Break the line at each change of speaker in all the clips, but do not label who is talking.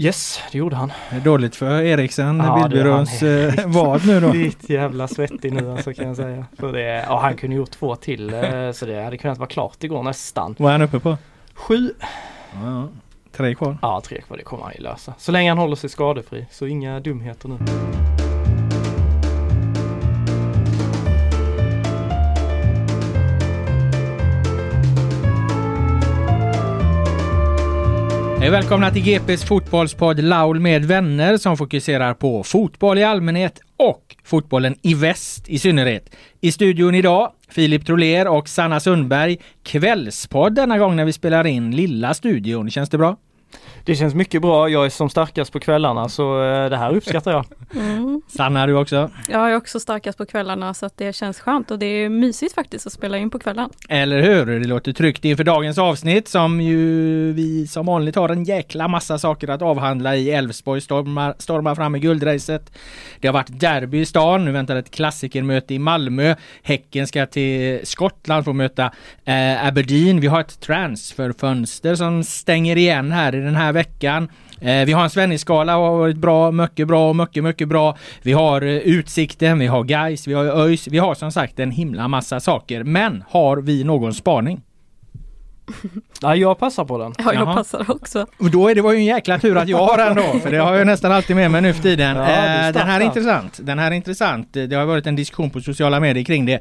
Yes, det gjorde han.
Det är dåligt för Eriksen,
Ja, det är
bildbyråns eh, vad nu då?
Riktigt jävla svettig nu alltså kan jag säga. För det, ja, han kunde gjort två till eh, så det hade kunnat vara klart igår nästan.
Vad är han uppe på?
Sju.
Ja, ja. Tre kvar.
Ja, tre kvar det kommer han ju lösa. Så länge han håller sig skadefri. Så inga dumheter nu.
Hej välkomna till GPs fotbollspodd Laul med vänner som fokuserar på fotboll i allmänhet och fotbollen i väst i synnerhet. I studion idag Filip Troler och Sanna Sundberg. Kvällspodd denna gång när vi spelar in lilla studion. Känns det bra?
Det känns mycket bra. Jag är som starkast på kvällarna så eh, det här uppskattar jag.
Mm.
Sanna du också?
Jag är också starkast på kvällarna så att det känns skönt och det är mysigt faktiskt att spela in på kvällen.
Eller hur? Det låter tryggt inför dagens avsnitt som ju vi som vanligt har en jäkla massa saker att avhandla i. Elfsborg stormar, stormar fram i guldracet. Det har varit derby i stan. Nu väntar ett klassikermöte i Malmö. Häcken ska till Skottland för att möta eh, Aberdeen. Vi har ett transferfönster som stänger igen här i den här veckan. Eh, vi har en Svennisskala har varit bra, mycket bra, mycket, mycket bra. Vi har eh, Utsikten, vi har Gais, vi har ÖIS. Vi har som sagt en himla massa saker. Men har vi någon spaning?
Ja, jag passar på den.
Ja, jag
Jaha.
passar också.
Och då är det var ju en jäkla tur att jag har den då, för det har jag nästan alltid med mig nu för tiden.
Ja,
eh, den här är intressant. Den här är intressant. Det har varit en diskussion på sociala medier kring det.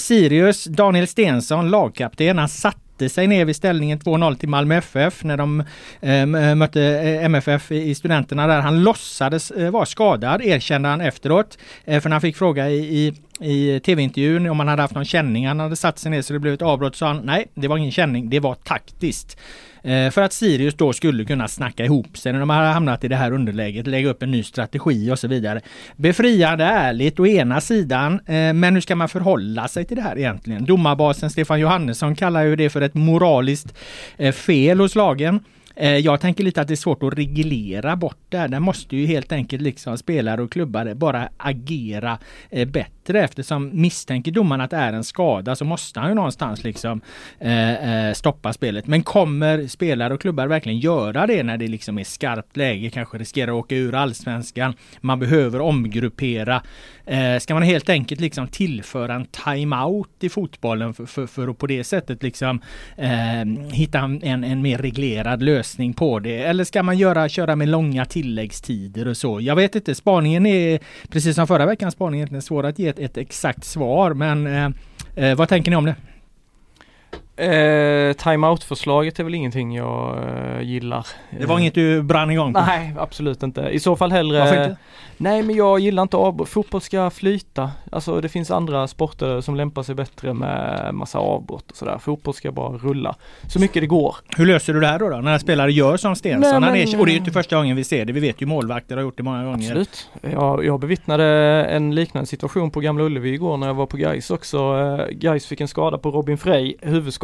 Sirius, Daniel Stensson, lagkapten, han satte sig ner vid ställningen 2-0 till Malmö FF när de eh, eh mötte eh, MFF i i studenterna där. Han låtsades eh, vara skadad, erkände han efteråt. Eh, för när han fick fråga i, i i tv-intervjun om han hade haft någon känning. Han hade satt sig ner så det blev ett avbrott. Så han nej, det var ingen känning. Det var taktiskt. Eh, för att Sirius då skulle kunna snacka ihop sig när de hade hamnat i det här underläget, lägga upp en ny strategi och så vidare. Befriande ärligt å ena sidan, eh, men hur ska man förhålla sig till det här egentligen? Domarbasen Stefan Johannesson kallar ju det för ett moraliskt eh, fel hos lagen. Jag tänker lite att det är svårt att reglera bort det här. Där måste ju helt enkelt liksom spelare och klubbar bara agera bättre bättre eftersom misstänker domaren att det är en skada så måste han ju någonstans liksom eh, eh, stoppa spelet. Men kommer spelare och klubbar verkligen göra det när det liksom är skarpt läge, kanske riskerar att åka ur allsvenskan, man behöver omgruppera. Eh, ska man helt enkelt liksom tillföra en timeout i fotbollen för, för, för att på det sättet liksom eh, hitta en, en mer reglerad lösning på det? Eller ska man göra, köra med långa tilläggstider och så? Jag vet inte, spaningen är precis som förra veckans spaning egentligen svår att ge ett, ett exakt svar men eh, eh vad tänker ni om det?
Eh, Timeout-förslaget är väl ingenting jag eh, gillar.
Det var inget du brann igång på?
Nej, absolut inte. I så fall hellre
Varför inte?
Nej men jag gillar inte avbrott. Fotboll ska flyta. Alltså det finns andra sporter som lämpar sig bättre med massa avbrott och sådär. Fotboll ska bara rulla så mycket det går.
Hur löser du det här då? då? När spelare gör som Stensson?
Nej, men-
och det är ju inte första gången vi ser det. Vi vet ju målvakter har gjort det många gånger.
Absolut. Jag, jag bevittnade en liknande situation på Gamla Ullevi igår när jag var på Gais också. Eh, Gais fick en skada på Robin Frey, huvudskada.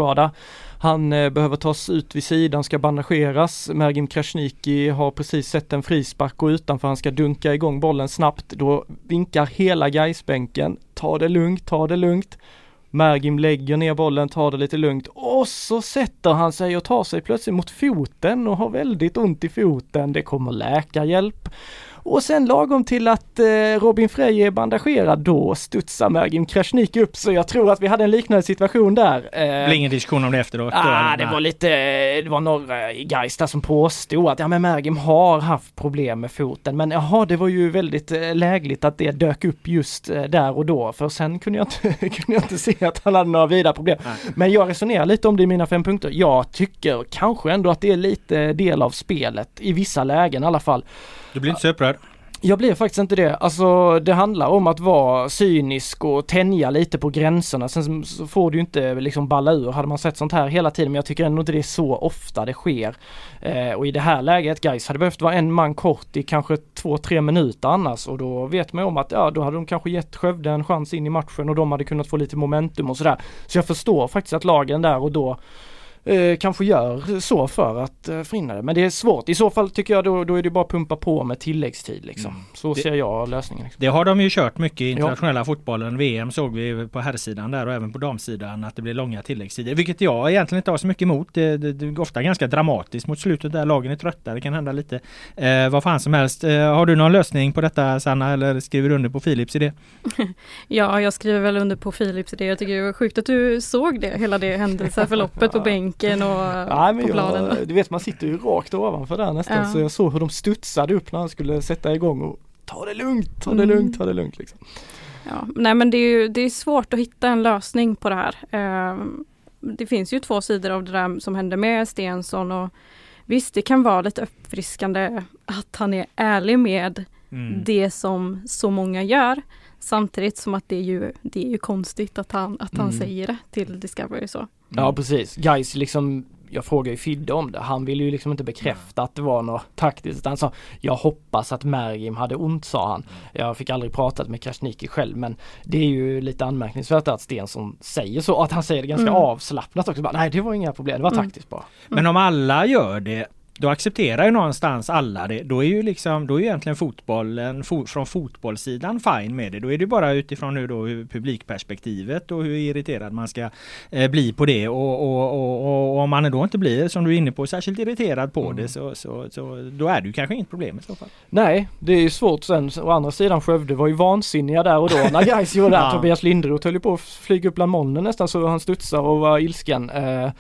Han eh, behöver tas ut vid sidan, ska bandageras. Mergim Krasniqi har precis sett en frispark gå utanför, han ska dunka igång bollen snabbt. Då vinkar hela Gaisbänken. Ta det lugnt, ta det lugnt. Mergim lägger ner bollen, tar det lite lugnt och så sätter han sig och tar sig plötsligt mot foten och har väldigt ont i foten. Det kommer läkarhjälp. Och sen lagom till att eh, Robin Frey är bandagerad, då studsar Mergim Krasniqi upp. Så jag tror att vi hade en liknande situation där.
Det blir ingen diskussion om det efteråt?
Ah, det var lite, det var några i där som påstod att ja men Mergim har haft problem med foten men jaha det var ju väldigt eh, lägligt att det dök upp just eh, där och då för sen kunde jag inte, kunde jag inte se att han hade några vidare problem.
Nej.
Men jag resonerar lite om det i mina fem punkter. Jag tycker kanske ändå att det är lite del av spelet i vissa lägen i alla fall.
Du blir inte så upprörd?
Jag blir faktiskt inte det. Alltså det handlar om att vara cynisk och tänja lite på gränserna. Sen så får du ju inte liksom balla ur. Hade man sett sånt här hela tiden men jag tycker ändå inte det är så ofta det sker. Eh, och i det här läget, guys hade behövt vara en man kort i kanske två, tre minuter annars och då vet man ju om att ja, då hade de kanske gett Skövde en chans in i matchen och de hade kunnat få lite momentum och sådär. Så jag förstår faktiskt att lagen där och då eh, kanske gör så för att eh, förhindra det. Men det är svårt. I så fall tycker jag då, då är det bara att pumpa på med tilläggstid liksom.
Mm.
Så
Det-
ser jag lösningen. Liksom.
Det har de ju kört mycket i internationella fotbollen. VM såg vi på herrsidan där och även på damsidan att det blir långa tilläggstider. Vilket jag egentligen inte har så mycket emot. Det, det, det är ofta ganska dramatiskt mot slutet där lagen är trötta. Det kan hända lite eh, vad fan som helst. Eh, har du någon lösning på detta Sanna eller skriver du under på Philips idé?
Ja, jag skriver väl under på Philips idé. Jag tycker det var sjukt att du såg det, hela det händelseförloppet på bänken och
Nej, men
på planen.
jag, du vet man sitter ju rakt ovanför där nästan
Ja.
så jag såg hur de studsade upp när han skulle sätta igång och ta det lugnt, ta det
Mm.
lugnt, ta det lugnt liksom.
Ja, nej men det är ju det är svårt att hitta en lösning på det här. Ehm, det finns ju två sidor av det där som hände med Stensson och visst det kan vara lite uppfriskande att han är ärlig med
Mm.
det som så många gör. Samtidigt som att det är ju, det är ju konstigt att han, att han
Mm.
säger det till Discovery så.
Ja precis, guys liksom jag frågade ju Fidde om det. Han ville ju liksom inte bekräfta att det var något taktiskt. Han sa Jag hoppas att Mergim hade ont sa han. Jag fick aldrig pratat med Krasniqi själv men det är ju lite anmärkningsvärt att Stensson säger så. Att han säger det ganska
Mm.
avslappnat också. Bara, Nej det var inga problem, det var
Mm.
taktiskt bara.
Men om alla gör det då accepterar ju någonstans alla det. Då är ju liksom, då är ju egentligen fotbollen fo, från fotbollssidan fine med det. Då är det bara utifrån nu då hur publikperspektivet och hur irriterad man ska eh, bli på det. Och, och, och, och, om man då inte blir, som du är inne på, särskilt irriterad på
Mm.
det så, så, så då är det ju kanske inget problem i så fall.
Nej, det är ju svårt sen. Å andra sidan Skövde var ju vansinniga där och då när guys gjorde det.
Ja.
Tobias Linderoth höll ju på att flyga upp bland molnen nästan så han studsar och var ilsken. Eh,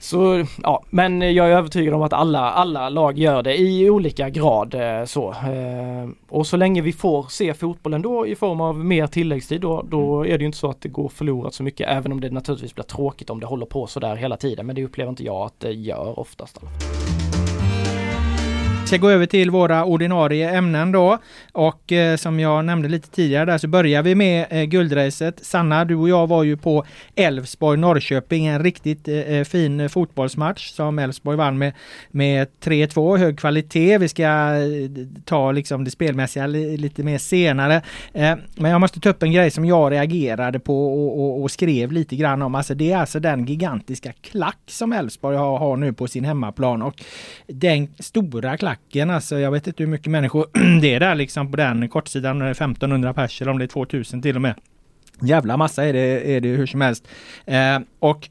Så ja, men jag är övertygad om att alla, alla lag gör det i olika grad eh, så. Eh, Och så länge vi får se fotbollen då i form av mer tilläggstid då, då är det ju inte så att det går förlorat så mycket. Även om det naturligtvis blir tråkigt om det håller på så där hela tiden. Men det upplever inte jag att det gör oftast.
Vi ska gå över till våra ordinarie ämnen då. Och eh, som jag nämnde lite tidigare där så börjar vi med eh, guldracet. Sanna, du och jag var ju på Elfsborg-Norrköping, en riktigt eh, eh fin eh, fotbollsmatch som Elfsborg vann med, med 3-2, hög kvalitet. Vi ska eh, ta liksom det spelmässiga li, lite mer senare. Eh, men jag måste ta upp en grej som jag reagerade på och, och, och skrev lite grann om. Alltså det är alltså den gigantiska klack som Elfsborg har, har nu på sin hemmaplan och den stora klacken, alltså jag vet inte hur mycket människor det är där liksom på den kortsidan, 1500 pers eller om det är 2000 till och med. Jävla massa är det, är det hur som helst. Eh, och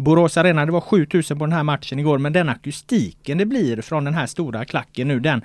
Borås Arena, det var 7000 på den här matchen igår, men den akustiken det blir från den här stora klacken nu, den,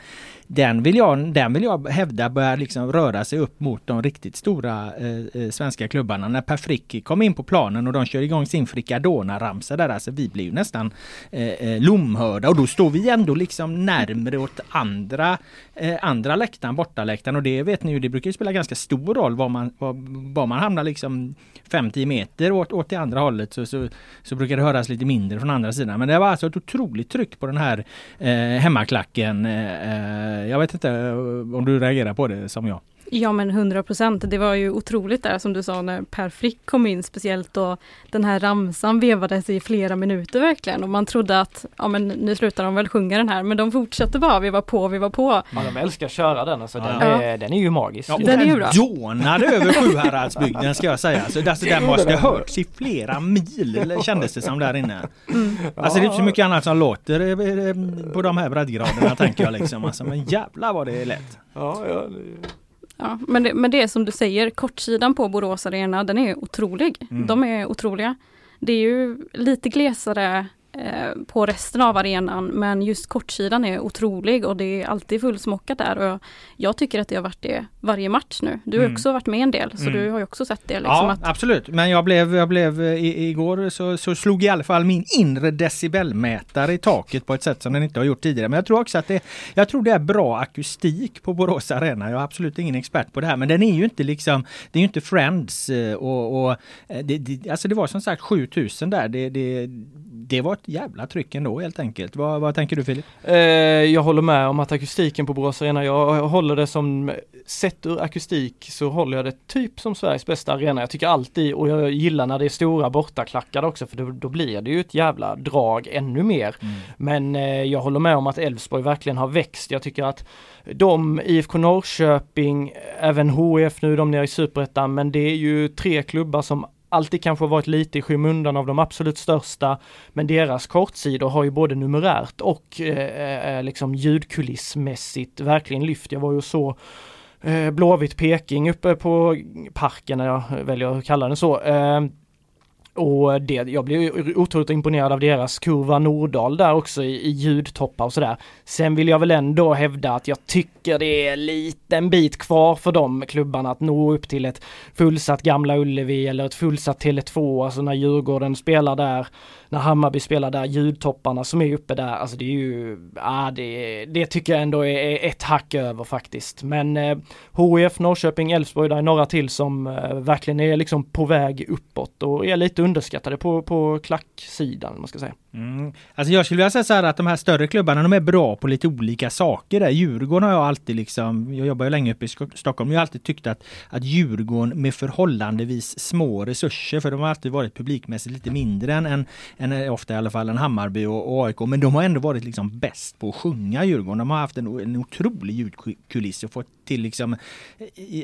den, vill, jag, den vill jag hävda börjar liksom röra sig upp mot de riktigt stora eh, eh, svenska klubbarna. När Per Frick kom in på planen och de kör igång sin Fricadona-ramsa där, alltså vi blir ju nästan eh, eh, lomhörda. Och då står vi ändå liksom närmre åt andra, eh, andra läktaren, bortaläktaren. Och det vet ni ju, det brukar ju spela ganska stor roll var man, var, var man hamnar liksom 50 meter åt, åt det andra hållet. Så, så, så brukar det höras lite mindre från andra sidan. Men det var alltså ett otroligt tryck på den här eh, hemmaklacken. Eh, eh jag vet inte eh, om du reagerar på det som jag.
Ja men 100 procent. Det var ju otroligt där som du sa när Per Frick kom in speciellt och den här ramsan vevades i flera minuter verkligen och man trodde att ja men nu slutar de väl sjunga den här men de fortsatte bara, vi var på, vi var på.
Ja, de älskar att köra den alltså. Den,
Ja.
är, den är ju magisk.
Ja,
Den är bra.
dånade över Sjuhäradsbygden ska jag säga. Alltså, alltså, den måste ha hörts i flera mil eller kändes det som där inne. Alltså det är inte så mycket annat som låter eh, eh, på de här breddgraderna tänker jag liksom. Alltså, men jävlar vad det är lätt.
Ja, ja, det-
Ja, men, det, men det är som du säger, kortsidan på Borås Arena, den är otrolig.
Mm.
De är otroliga. Det är ju lite glesare på resten av arenan men just kortsidan är otrolig och det är alltid fullsmockat där. Och jag tycker att det har varit det varje match nu. Du har
Mm.
också varit med en del så
Mm.
du har ju också sett det. Liksom,
Ja,
att,
absolut. Men jag blev, jag blev eh, i, igår så, så slog i alla fall min inre decibelmätare i taket på ett sätt som den inte har gjort tidigare. Men jag tror också att det, jag tror det är bra akustik på Borås Arena. Jag är absolut ingen expert på det här, men den är ju inte liksom, det är ju inte Friends eh, och, och eh, det, det, alltså det var som sagt 7000 där. Det, det, det var ett jävla tryck ändå helt enkelt. Vad, vad tänker du Filip?
Eh, jag håller med om att akustiken på Borås Arena, jag håller det som, sett ur akustik så håller jag det typ som Sveriges bästa arena. Jag tycker alltid, och jag gillar när det är stora bortaklackar också för då, då blir det ju ett jävla drag ännu mer. Men eh, jag håller med om att Elfsborg verkligen har växt. Jag tycker att de, IFK Norrköping, även HIF nu, de nere i Superettan, men det är ju tre klubbar som alltid kanske varit lite i skymundan av de absolut största. Men deras kortsidor har ju både numerärt och eh, eh liksom ljudkulissmässigt verkligen lyft. Jag var ju så eh, Blåvitt Peking uppe på parken, när jag väljer att kalla den så. Eh, och det, jag blev otroligt imponerad av deras kurva Nordahl där också i, i ljudtoppar och sådär. Sen vill jag väl ändå hävda att jag tycker det är en liten bit kvar för de klubbarna att nå upp till ett fullsatt Gamla Ullevi eller ett fullsatt Tele2, alltså när Djurgården spelar där, när Hammarby spelar där, ljudtopparna som är uppe där, alltså det är ju, ah, det, det tycker jag ändå är, ett hack över faktiskt. Men eh, HIF, Norrköping, Elfsborg, där är några till som eh, verkligen är liksom på väg uppåt och är lite underskattade på, på klacksidan, man ska säga.
Mm. Alltså jag skulle vilja säga så här att de här större klubbarna de är bra på lite olika saker. Där. Djurgården har jag alltid liksom, jag jobbar ju länge uppe i Stockholm, jag har alltid tyckt att, att Djurgården med förhållandevis små resurser, för de har alltid varit publikmässigt lite mindre än, än, en, eh, ofta i alla fall en Hammarby och, och AIK, men de har ändå varit liksom bäst på att sjunga Djurgården. De har haft en, en otrolig ljudkuliss och fått till liksom,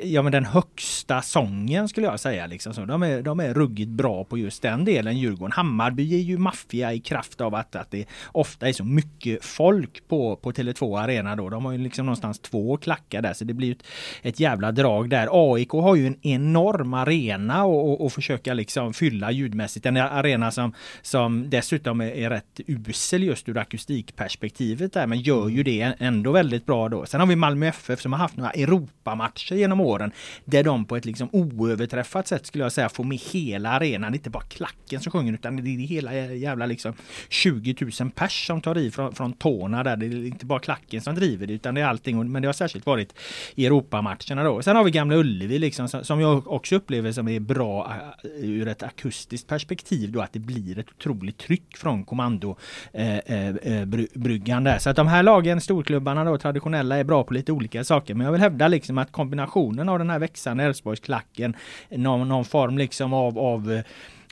ja men den högsta sången skulle jag säga. Liksom. Så de, är, de är ruggigt bra på just den delen Djurgården. Hammarby är ju maffia i kraft av att, att det ofta är så mycket folk på, på Tele2 Arena då. De har ju liksom någonstans två klackar där så det blir ju ett, ett jävla drag där. AIK har ju en enorm arena och, och, och försöka liksom fylla ljudmässigt. En arena som, som dessutom är, är rätt usel just ur akustikperspektivet där men gör ju det ändå väldigt bra då. Sen har vi Malmö FF som har haft några Europamatcher genom åren där de på ett liksom oöverträffat sätt skulle jag säga får med hela arenan. Det är inte bara klacken som sjunger utan det är hela jävla liksom 20 000 pers som tar i från, från tårna där. Det är inte bara klacken som driver det utan det är allting. Men det har särskilt varit i Europamatcherna då. Sen har vi Gamla Ullevi liksom som jag också upplever som är bra eh, ur ett akustiskt perspektiv då att det blir ett otroligt tryck från kommando eh, eh, eh bryggan där. Så att de här lagen, storklubbarna då traditionella är bra på lite olika saker. Men jag vill hävda liksom att kombinationen av den här växande Älvsborgsklacken, någon, någon form liksom av, av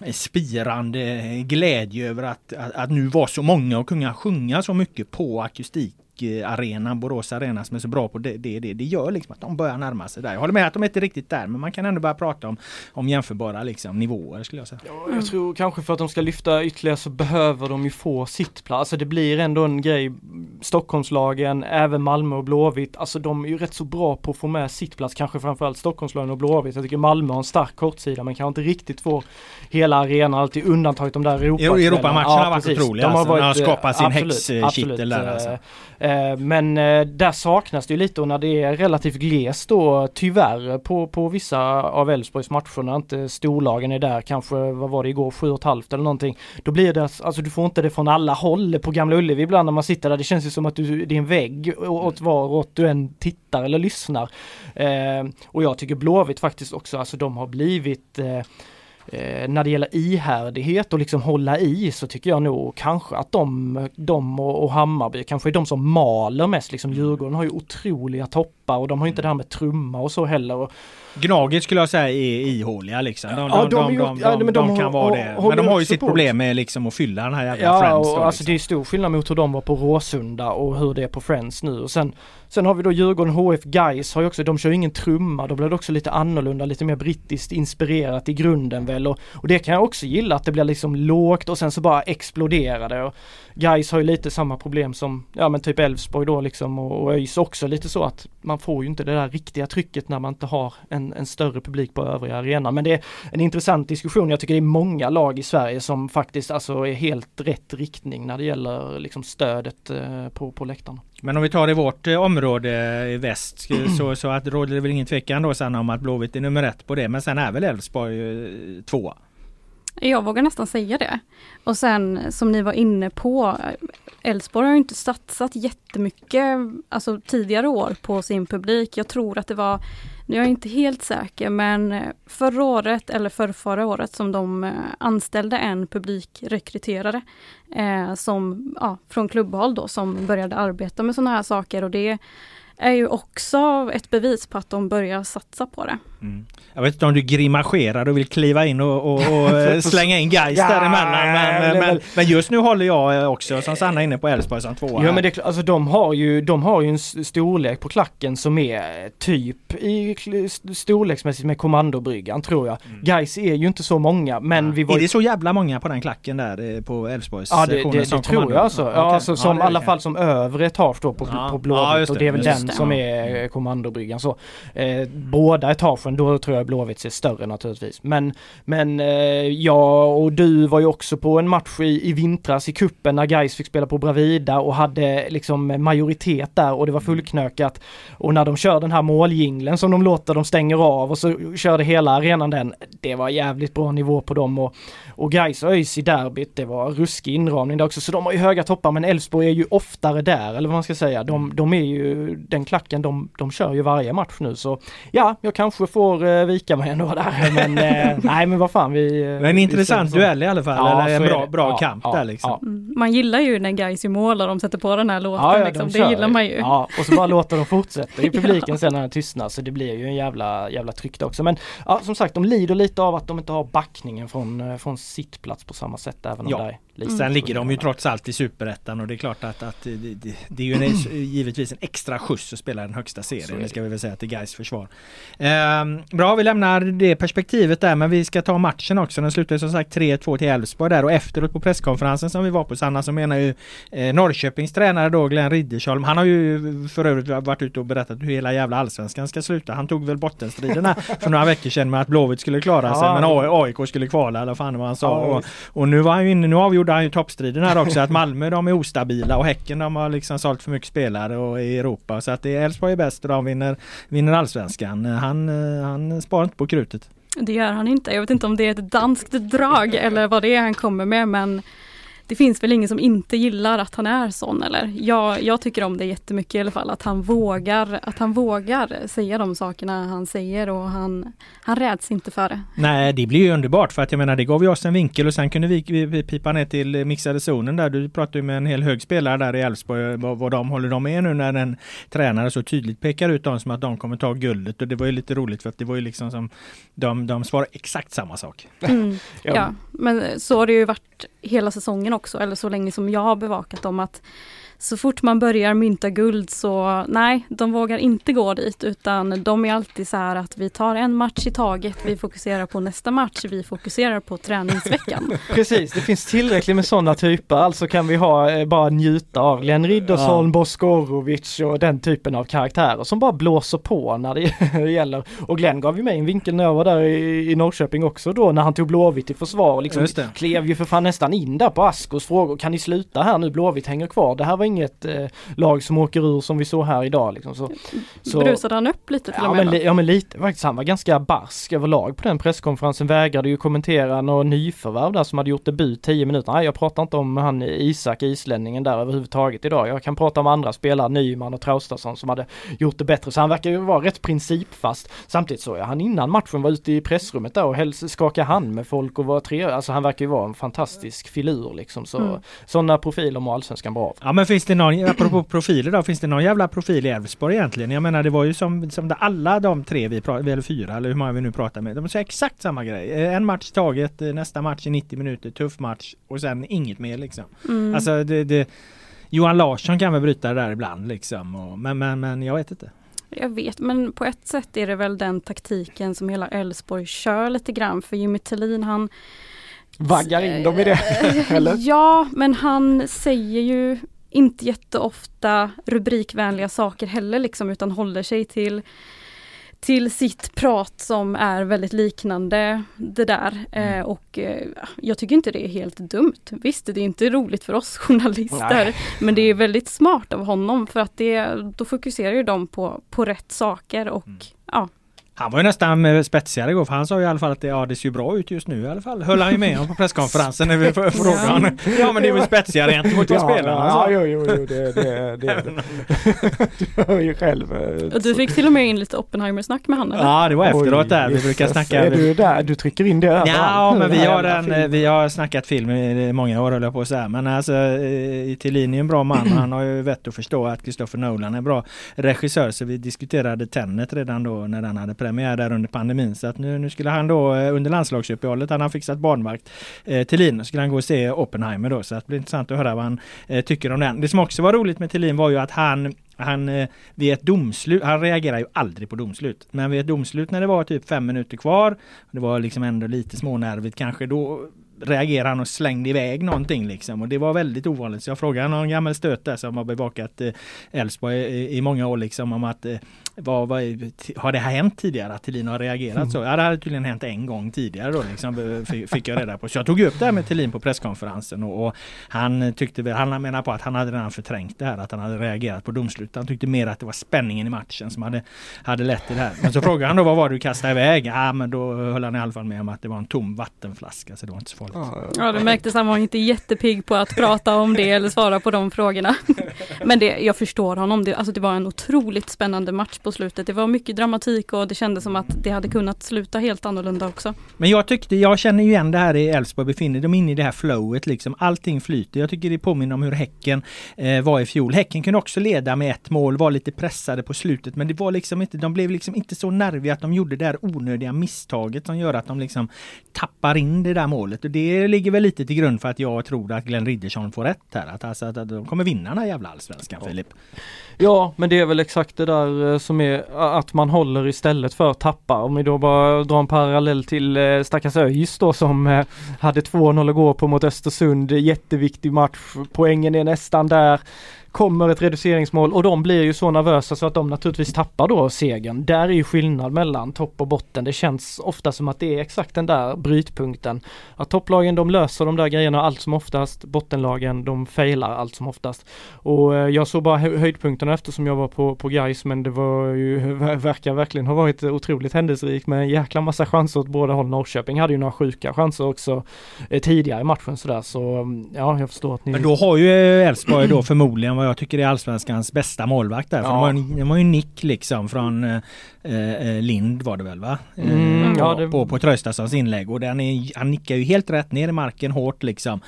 eh, spirande glädje över att, att, att nu var så många och kunna sjunga så mycket på akustik arenan, Borås arena som är så bra på det, det, det, det gör liksom att de börjar närma sig där. Jag håller med att de inte är riktigt där men man kan ändå börja prata om, om jämförbara liksom, nivåer skulle jag säga.
Ja, jag tror kanske för att de ska lyfta ytterligare så behöver de ju få sittplats. Alltså det blir ändå en grej. Stockholmslagen, även Malmö och Blåvitt, alltså de är ju rätt så bra på att få med sittplats. Kanske framförallt Stockholmslagen och Blåvitt. Jag tycker Malmö har en stark kortsida men kan inte riktigt få hela arenan, alltid undantaget de där Europa
Europamatcherna ja, har varit precis. otroliga. De har, varit, alltså, de har skapat sin häxkittel där alltså.
Men där saknas det ju lite och när det är relativt glest då tyvärr på, på vissa av Elfsborgs matcher när inte storlagen är där, kanske vad var det igår, sju och halvt eller någonting. Då blir det, alltså du får inte det från alla håll på Gamla Ullevi ibland när man sitter där. Det känns ju som att du, det är en vägg åt var åt du än tittar eller lyssnar. Eh, och jag tycker Blåvitt faktiskt också, alltså de har blivit eh, Eh, när det gäller ihärdighet och liksom hålla i så tycker jag nog kanske att de, de och, och Hammarby kanske är de som maler mest. Liksom Djurgården har ju otroliga toppar och de har inte det här med trumma och så heller. Och,
Gnaget skulle jag säga är ihåliga liksom. De, ja, de, de, de, ja, de, de kan vara det. Men de har ju sitt problem med liksom att fylla den här jävla
ja,
Friends.
Ja, och alltså det är stor skillnad mot hur de var på Råsunda och hur det är på Friends nu. Och sen, sen har vi då Djurgården, HF, Guys har ju också, de kör ju ingen trumma. Då blir det också lite annorlunda, lite mer brittiskt inspirerat i grunden väl. Och, och det kan jag också gilla, att det blir liksom lågt och sen så bara exploderar det. Och Guys har ju lite samma problem som, ja men typ Elfsborg då liksom och, och ÖIS också lite så att man får ju inte det där riktiga trycket när man inte har en, en större publik på övriga arenan. Men det är en intressant diskussion. Jag tycker det är många lag i Sverige som faktiskt alltså är helt rätt riktning när det gäller liksom stödet eh, på, på läktarna.
Men om vi tar i vårt eh, område i väst eh, så, så att råder det väl ingen tvekan då Sanna om att Blåvitt är nummer ett på det. Men sen är väl Elfsborg eh, tvåa.
Jag vågar nästan säga det. Och sen som ni var inne på, Elfsborg har inte satsat jättemycket, alltså tidigare år på sin publik. Jag tror att det var, nu är jag inte helt säker, men förra året eller för förra året som de eh, anställde en publikrekryterare eh, som, ja, från klubbhåll då, som började arbeta med sådana här saker och det är ju också ett bevis på att de börjar satsa på det.
Mm. Jag vet inte om du grimaserar och vill kliva in och, och, och eh, slänga in Gais ja, däremellan. Men, men, men, just nu håller jag eh, också som Sanna inne på Elfsborg som tvåa.
Ja men det, alltså de har ju, de har ju en storlek på klacken som är typ i storleksmässigt med kommandobryggan tror jag. Mm. Gais är ju inte så många men ja. vi var...
Är det så jävla många på den klacken där eh, på Elfsborgs
Ja det, det, det tror jag alltså. Ja, okay. alltså som i alla fall som övre etage då på, ja. på Blåvitt och det är väl den som är kommandobryggan så. Eh, båda etagen då tror jag Blåvitt är större naturligtvis. Men, men eh, jag och du var ju också på en match i, i vintras i kuppen när Gais fick spela på Bravida och hade liksom majoritet där och det var fullknökat. Och när de kör den här måljinglen som de låter, de stänger av och så körde hela arenan den. Det var jävligt bra nivå på dem och, och Gais och ÖIS i derbyt, det var ruskig inramning där också. Så de har ju höga toppar men Elfsborg är ju oftare där eller vad man ska säga. De, de är ju den klacken, de, de kör ju varje match nu så ja, jag kanske får eh, vika mig ändå där. Men eh, nej men vad fan vi...
Men en intressant duell i alla fall. Ja, eller en bra, bra ja, kamp ja, där liksom.
Mm. Man gillar ju när guys i mål och de sätter på den här låten. liksom. Det gillar man ju.
Ja och så bara låter de fortsätta i publiken sen när den tystnar. Så det blir ju en jävla, jävla tryck också. Men ja, som sagt de lider lite av att de inte har backningen från, eh, från sittplats på samma sätt även om ja. där
Mm. Sen ligger de ju trots allt i superettan och det är klart att, att det, det, det, är ju en, givetvis en extra skjuts att spela den högsta serien. Det ska vi väl säga till Gais försvar. Ehm, bra, vi lämnar det perspektivet där men vi ska ta matchen också. Den slutade som sagt 3-2 till Elfsborg där och efteråt på presskonferensen som vi var på Sanna så menar ju eh, Norrköpings tränare då Glenn Riddersholm. Han har ju för övrigt varit ute och berättat hur hela jävla allsvenskan ska sluta. Han tog väl bottenstriderna för några veckor sedan med att Blåvitt skulle klara sig men AIK skulle kvala eller fan vad han sa. Och, och nu var han ju inne, nu avgjorde han ju toppstriden här också att Malmö de är ostabila och Häcken de har liksom sålt för mycket spelare och i Europa så att det är Elfsborg är bäst och de vinner, vinner allsvenskan. Han, eh, han sparar inte på krutet.
Det gör han inte. Jag vet inte om det är ett danskt drag eller vad det är han kommer med men det finns väl ingen som inte gillar att han är sån eller? Jag, jag tycker om det jättemycket i alla fall, att han vågar, att han vågar säga de sakerna han säger och han, han räds inte för det.
Nej, det blir ju underbart för att jag menar det gav ju oss en vinkel och sen kunde vi, vi pipa ner till mixade zonen där. Du pratade med en hel hög spelare där i Elfsborg, vad, vad de håller de med nu när en tränare så tydligt pekar ut dem som att de kommer ta guldet och det var ju lite roligt för att det var ju liksom som de, de svarar exakt samma sak.
Mm, ja, men så har det ju varit hela säsongen också, eller så länge som jag har bevakat dem, att så fort man börjar mynta guld så nej, de vågar inte gå dit utan de är alltid så här att vi tar en match i taget, vi fokuserar på nästa match, vi fokuserar på träningsveckan.
Precis, det finns tillräckligt med sådana typer, alltså kan vi ha eh, bara njuta av Glenn Riddersson, ja. Boskorovic och den typen av karaktärer som bara blåser på när det gäller. Och Glenn gav ju mig en vinkel när jag var där i, i Norrköping också då när han tog Blåvitt i försvar och liksom klev ju för fan nästan in där på Askos frågor, kan ni sluta här nu, Blåvitt hänger kvar, det här var inget eh, lag som åker ur som vi såg här idag. Liksom. Så,
så, Brusade han upp lite till
ja,
och med?
Men, ja men lite faktiskt. Han var ganska barsk överlag på den presskonferensen. Vägrade ju kommentera några nyförvärv där som hade gjort debut 10 minuter. Nej jag pratar inte om han Isak, islänningen där överhuvudtaget idag. Jag kan prata om andra spelare, Nyman och Traustason som hade gjort det bättre. Så han verkar ju vara rätt principfast. Samtidigt så jag han innan matchen var ute i pressrummet där och helst skaka hand med folk och var trevlig. Alltså han verkar ju vara en fantastisk filur liksom. Så, mm. Sådana profiler mår allsvenskan bra av.
Ja men finns det någon, apropå profiler då, finns det någon jävla profil i Elfsborg egentligen? Jag menar det var ju som, som alla de tre vi pratade, eller fyra eller hur många vi nu pratar med. De säger exakt samma grej. Eh, en match taget, eh, nästa match i 90 minuter, tuff match och sen inget mer liksom. Mm. Alltså det, det, Johan Larsson kan väl bryta det där ibland liksom. Och, men, men, men jag vet inte.
Jag vet, men på ett sätt är det väl den taktiken som hela Elfsborg kör lite grann. För Jimmy Tillin han
Vaggar in dem i det, eller?
Ja, men han säger ju inte jätteofta rubrikvänliga saker heller liksom utan håller sig till till sitt prat som är väldigt liknande det där. Mm. Eh, och eh, jag tycker inte det är helt dumt. Visst, det är inte roligt för oss journalister, Nej. men det är väldigt smart av honom för att det, då fokuserar ju de på, på rätt saker och mm. ja,
han var ju nästan spetsigare igår för han sa i alla fall att det, ja, det ser bra ut just nu i alla fall. Höll han ju med om på presskonferensen när vi frågade honom. Ja men det är väl spetsigare gentemot ja, spelarna.
Ja, ja, jo, jo, jo, det, det, det, Du hör ju själv.
Eh, och du fick till och med in lite Oppenheimer-snack med honom
Ja det var efteråt Oj, där. Vi brukar snacka.
Är du där? Du trycker in det
Ja men vi har, en, vi har snackat film i många år höll jag på att säga. Men alltså eh, Thelin är en bra man. Han har ju vett att förstå att Christopher Nolan är en bra regissör. Så vi diskuterade Tenet redan då när den hade premiär där under pandemin. Så att nu, nu skulle han då eh, under landslagsuppehållet, han har fixat barnvakt eh, Thelin, skulle han gå och se Oppenheimer då. Så att det blir intressant att höra vad han eh, tycker om den. Det som också var roligt med Thelin var ju att han han eh, vid ett domslut, han reagerar ju aldrig på domslut. Men vid ett domslut när det var typ fem minuter kvar, det var liksom ändå lite smånervigt kanske, då reagerade han och slängde iväg någonting liksom. Och det var väldigt ovanligt. Så jag frågade någon gammal stöt där som har bevakat eh, Elfsborg eh, i, i, många år liksom om att eh, vad, vad, har det hänt tidigare att Thelin har reagerat mm. så? Ja det hade tydligen hänt en gång tidigare då liksom, fick jag reda på. Så jag tog upp det här med Thelin på presskonferensen och, och han tyckte väl, han menar på att han hade redan förträngt det här att han hade reagerat på domslut. Han tyckte mer att det var spänningen i matchen som hade, hade lett till det här. Men så frågade han då vad var det du kastade iväg? Ja men då höll han i alla fall med om att det var en tom vattenflaska så det var inte så farligt.
Ja det märktes han var inte jättepigg på att prata om det eller svara på de frågorna. Men det, jag förstår honom. Det, alltså det var en otroligt spännande match på slutet. Det var mycket dramatik och det kändes som att det hade kunnat sluta helt annorlunda också.
Men jag tyckte, jag känner ju igen det här i Elfsborg befinner de inne i det här flowet liksom. Allting flyter. Jag tycker det påminner om hur Häcken eh, var i fjol. Häcken kunde också leda med ett mål, var lite pressade på slutet men det var liksom inte, de blev liksom inte så nerviga att de gjorde det där onödiga misstaget som gör att de liksom tappar in det där målet. Och det ligger väl lite till grund för att jag tror att Glenn Riddersson får rätt här. Att, alltså, att de kommer vinna den här jävla allsvenskan Filip.
Ja, men det är väl exakt det där eh, som är att man håller istället för att tappa. Om vi då bara drar en parallell till eh, stackars ÖIS då som eh, hade 2-0 att gå på mot Östersund. Jätteviktig match. Poängen är nästan där kommer ett reduceringsmål och de blir ju så nervösa så att de naturligtvis tappar då segern. Där är ju skillnad mellan topp och botten. Det känns ofta som att det är exakt den där brytpunkten. Att topplagen de löser de där grejerna allt som oftast. Bottenlagen de failar allt som oftast. Och eh, jag såg bara höjdpunkterna eftersom jag var på, på Gais men det var ju, verkar verkligen ha varit otroligt händelserikt med en jäkla massa chanser åt båda håll. Norrköping hade ju några sjuka chanser också eh, tidigare i matchen sådär så mm, ja, jag förstår att ni...
Men då har ju Elfsborg då förmodligen vad jag tycker är allsvenskans bästa målvakt där. Ja. de, har, de har ju nick liksom från eh, eh, Lind var det väl va? Mm, eh, ja, det... På, på Tröstadssons inlägg och den är, han nickar ju helt rätt ner i marken hårt liksom.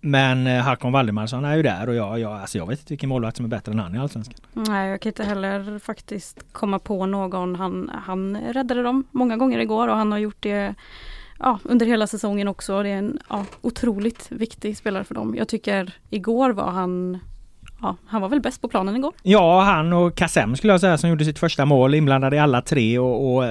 Men eh, Hakon Valdemarsson är ju där och jag, jag, alltså jag vet inte vilken målvakt som är bättre än han i Allsvenskan.
Nej, jag kan inte heller faktiskt komma på någon. Han, han räddade dem många gånger igår och han har gjort det ja, under hela säsongen också. Det är en ja, otroligt viktig spelare för dem. Jag tycker igår var han ja, han var väl bäst på planen igår?
Ja, han och Kassem skulle jag säga som gjorde sitt första mål inblandade i alla tre och, och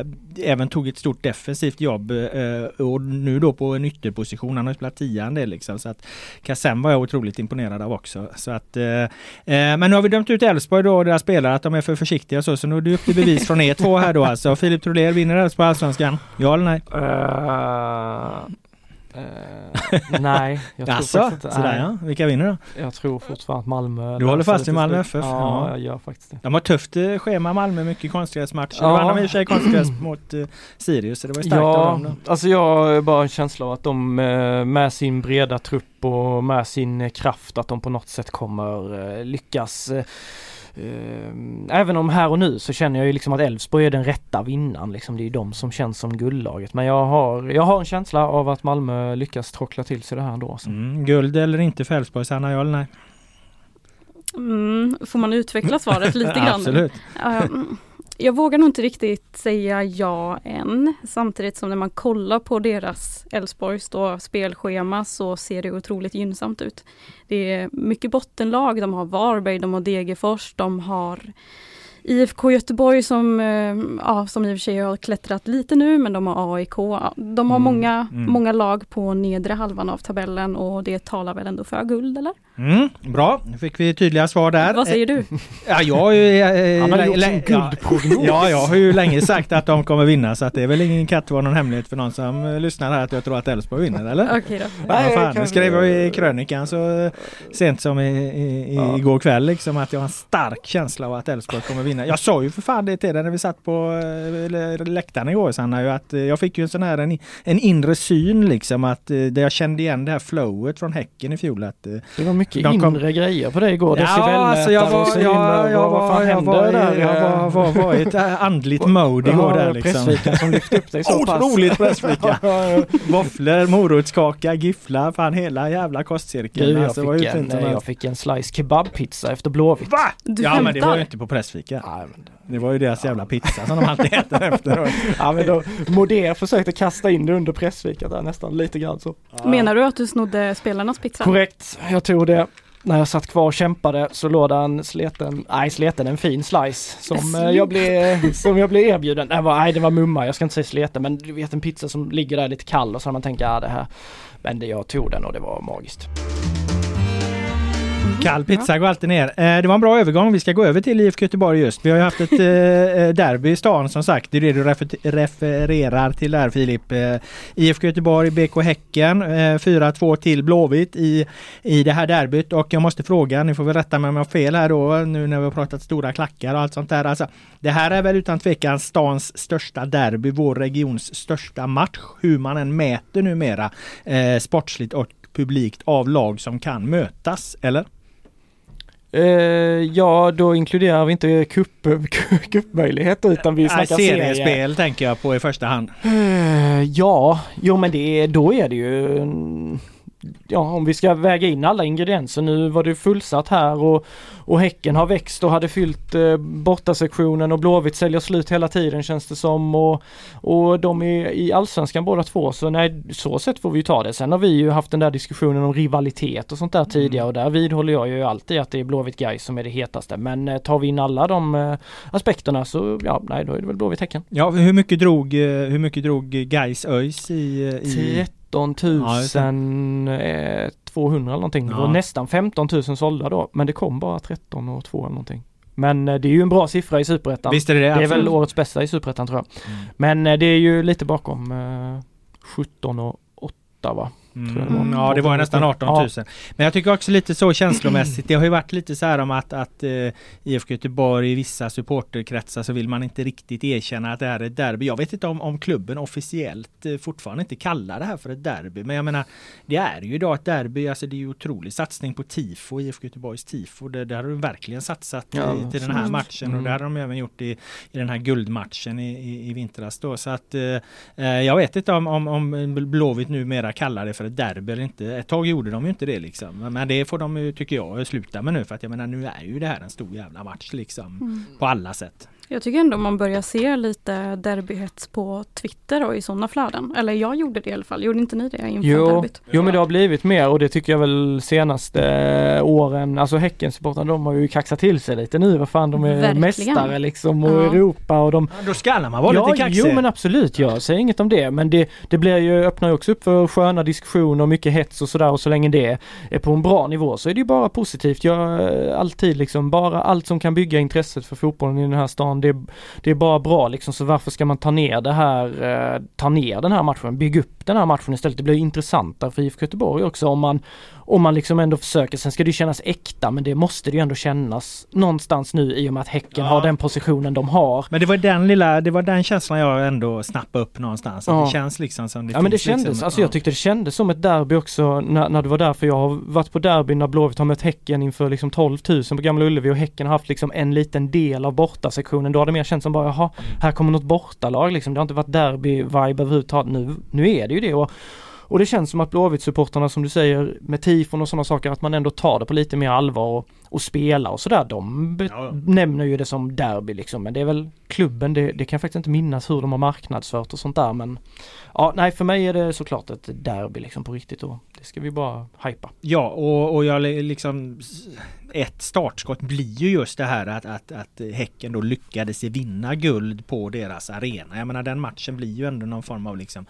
även tog ett stort defensivt jobb eh, och nu då på en ytterposition. Han har spelat tian det liksom så att Kassem var jag otroligt imponerad av också. Så att, eh, eh, men nu har vi dömt ut Elfsborg då och deras spelare att de är för försiktiga så. Så nu är det upp till bevis från er två här då alltså. Filip Troler vinner Elfsborg Allsvenskan? Ja eller nej?
Uh... Uh, nej, jag tror
Asså, faktiskt inte. Sådär, ja. Vilka vinner då?
Jag tror fortfarande att Malmö
Du håller fast i Malmö FF?
Ja, ja, jag gör faktiskt det.
De har tufft eh, schema Malmö, mycket konstgräsmatcher. Ja. vann de i och för sig konstgräs mot uh, Sirius, så det var starkt ja, av dem
då. Alltså jag har bara en känsla av att de med sin breda trupp och med sin kraft att de på något sätt kommer lyckas Eh, även om här och nu så känner jag ju liksom att Elfsborg är den rätta vinnaren liksom. Det är de som känns som guldlaget. Men jag har, jag har en känsla av att Malmö lyckas trockla till sig det här ändå.
Alltså. Mm, guld eller inte för Elfsborg, Sanna ja eller nej?
Mm, får man utveckla svaret lite grann?
Absolut.
Um, jag vågar nog inte riktigt säga ja än. Samtidigt som när man kollar på deras Elfsborgs spelschema så ser det otroligt gynnsamt ut. Det är mycket bottenlag. De har Varberg, de har Degerfors, de har IFK Göteborg som, eh, ja, som i och för sig har klättrat lite nu men de har AIK. Ja, De har
Mm,
många,
mm.
många lag på nedre halvan av tabellen och det talar väl ändå för guld eller?
Mm, bra, nu fick vi tydliga svar där.
Vad säger du?
Ja, jag har ju... eh,
Han har gjort sin
ja,
guldprognos.
Ja, jag har ju länge sagt att de kommer vinna så att det är väl ingen katt var någon hemlighet för någon som eh, lyssnar här att jag tror att Elfsborg vinner eller?
Okej då.
Ja,
Nej,
fan,
kan-
det skrev jag i krönikan så eh, sent som i, i, i,
Ja.
igår kväll liksom att jag har en stark känsla av att Elfsborg kommer vinna. Jag sa ju för fan det till dig när vi satt på eh, läktaren igår Sanna ju att eh, jag fick ju en sån här en, en inre syn liksom att eh, där jag kände igen det här flowet från Häcken i fjol att
Det var mycket
De kom-
inre grejer på det igår.
Ja, alltså jag var,
så
jag,
himla-
jag,
vad fan
var, jag, var,
där?
jag var, var, var i ett andligt mode igår där liksom.
Pressviken som lyfte upp dig så pass.
Otroligt
ja.
Våfflor, morotskaka, gifflar, fan hela jävla kostcirkeln.
Du, jag,
Alltså,
fick en, jag fick en slice kebabpizza efter Blåvitt.
Va?
Du
ja men det var ju inte på pressfika.
Nej, men,
Det var ju deras jävla pizza som de alltid äter efteråt.
ja, men då, Modé försökte kasta in det under pressfikat där nästan lite grann så.
Menar du att du snodde spelarnas pizza?
Korrekt, jag tog det. När jag satt kvar och kämpade så låg det en sleten, nej sleten, en fin slice som eh, jag blev, som jag blev erbjuden. Nej, var, nej det var mumma, jag ska inte säga sleten men du vet en pizza som ligger där lite kall och så man tänker ja det här. Men det, jag tog den och det var magiskt.
Mhm.
Kall pizza går alltid ner. Eh, det var en bra övergång. Vi ska gå över till IFK Göteborg just. Vi har ju haft ett eh, eh, derby i stan som sagt. Det är det du refer- refererar till där Filip. IFK Göteborg, BK Häcken. Eh, 4-2 till Blåvitt i, i det här derbyt. Och jag måste fråga, ni får väl rätta mig om jag har fel här då nu när vi har pratat stora klackar och allt sånt där. Alltså, det här är väl utan tvekan stans största derby, vår regions största match. Hur man än mäter numera eh, sportsligt och publikt av lag som kan mötas, eller?
Eh, ja, då inkluderar vi inte cup, cupmöjligheter utan vi snackar serie.
seriespel tänker jag på i första hand.
Eh, ja, jo men det, då är det ju Ja, om vi ska väga in alla ingredienser. Nu var det fullsatt här och, och Häcken har växt och hade fyllt eh, bortasektionen och Blåvitt säljer slut hela tiden känns det som. Och, och de är i Allsvenskan båda två så nej, så sett får vi ju ta det. Sen har vi ju haft den där diskussionen om rivalitet och sånt där tidigare och där vidhåller jag ju alltid att det är Blåvitt Gais som är det hetaste. Men eh, tar vi in alla de eh, aspekterna så ja, nej då är det väl Blåvitt Häcken.
Ja, hur mycket drog, eh, hur mycket drog Gais ÖIS i, eh, i
13
Ja,
200 eller någonting. Det
Ja.
var nästan 15 000 sålda då. Men det kom bara 13 och 2 eller någonting. Men eh, det är ju en bra siffra i Superettan.
Visst är det det?
Det är väl årets bästa i Superettan tror jag.
Mm.
Men eh, det är ju lite bakom eh, 17 och 8 va? Det var.
Mm, ja det var nästan 18 000.
Ja.
Men jag tycker också lite så känslomässigt. Det har ju varit lite så här om att, att eh, IFK Göteborg i vissa supporterkretsar så vill man inte riktigt erkänna att det här är ett derby. Jag vet inte om, om klubben officiellt eh, fortfarande inte kallar det här för ett derby. Men jag menar det är ju idag ett derby. Alltså det är ju otrolig satsning på tifo, IFK Göteborgs tifo. Det, där har de verkligen satsat
Ja,
i, till den här matchen och
Mm.
det har de även gjort i, i den här guldmatchen i, i, i vintras då. Så att eh, eh, jag vet inte om, om, om Blåvitt numera kallar det för ett derby eller inte. Ett tag gjorde de ju inte det liksom. Men det får de ju, tycker jag, sluta med nu. För att jag menar nu är ju det här en stor jävla match liksom.
Mm.
På alla sätt.
Jag tycker ändå man börjar se lite derbyhets på Twitter och i sådana flöden. Eller jag gjorde det i alla fall. Gjorde inte ni det inför
Jo,
derbyt?
jo men det har blivit mer och det tycker jag väl senaste eh, åren, alltså Häckensupportrarna de har ju kaxat till sig lite nu. Vad fan de är
Verkligen.
mästare liksom och
Ja.
Europa och de
Då skallar man vara
ja,
lite kaxig.
Jo men absolut, jag säger inget om det. Men det, det blir ju, öppnar ju också upp för sköna diskussioner och mycket hets och sådär och så länge det är på en bra nivå så är det ju bara positivt. Jag eh, alltid liksom bara allt som kan bygga intresset för fotbollen i den här stan det, det är bara bra liksom så varför ska man ta ner det här, eh, ta ner den här matchen, bygga upp den här matchen istället. Det blir intressantare för IFK Göteborg också om man om man liksom ändå försöker, sen ska det kännas äkta men det måste det ju ändå kännas någonstans nu i och med att Häcken
Ja.
har den positionen de har.
Men det var den lilla, det var den känslan jag ändå snappade upp någonstans. Att
Ja.
det känns liksom som det
Ja men det
finns
kändes,
liksom,
alltså
ja.
jag tyckte det kändes som ett derby också när, när du var där för jag har varit på derby när Blåvitt har mött Häcken inför liksom 12 000 på Gamla Ullevi och Häcken har haft liksom en liten del av bortasektionen. Då har det mer känts som bara jaha, här kommer något bortalag liksom. Det har inte varit derby-vibe överhuvudtaget. Nu, nu är det ju det och, och det känns som att Blåvitt-supportrarna som du säger med tifon och sådana saker att man ändå tar det på lite mer allvar och, och spela och sådär. De
Ja, ja.
nämner ju det som derby liksom men det är väl klubben, det, det kan jag faktiskt inte minnas hur de har marknadsfört och sånt där men Ja, nej för mig är det såklart ett derby liksom på riktigt och det ska vi bara hypa.
Ja, och, och jag li- liksom ett startskott blir ju just det här att, att, att Häcken då lyckades vinna guld på deras arena. Jag menar den matchen blir ju ändå någon form av liksom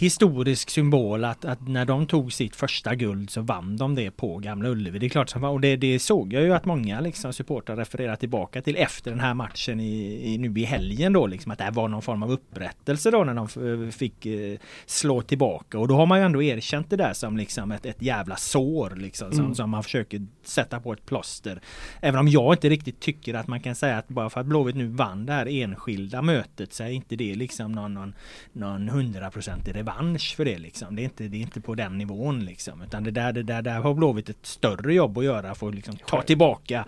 historisk symbol att, att när de tog sitt första guld så vann de det på Gamla Ullevi. Det är klart som, och det, det såg jag ju att många liksom supportrar refererar tillbaka till efter den här matchen i, i, nu i helgen då liksom att det här var någon form av upprättelse då när de fick eh, slå tillbaka och då har man ju ändå erkänt det där som liksom ett, ett jävla sår liksom som, mm. som man försöker sätta på ett plåster. Även om jag inte riktigt tycker att man kan säga att bara för att Blåvitt nu vann det här enskilda mötet så är inte det liksom någon, någon, någon hundraprocentig revansch för det liksom. Det är inte, det är inte på den nivån liksom. Utan det där, det där, där har Blåvitt ett större jobb att göra för att liksom ta tillbaka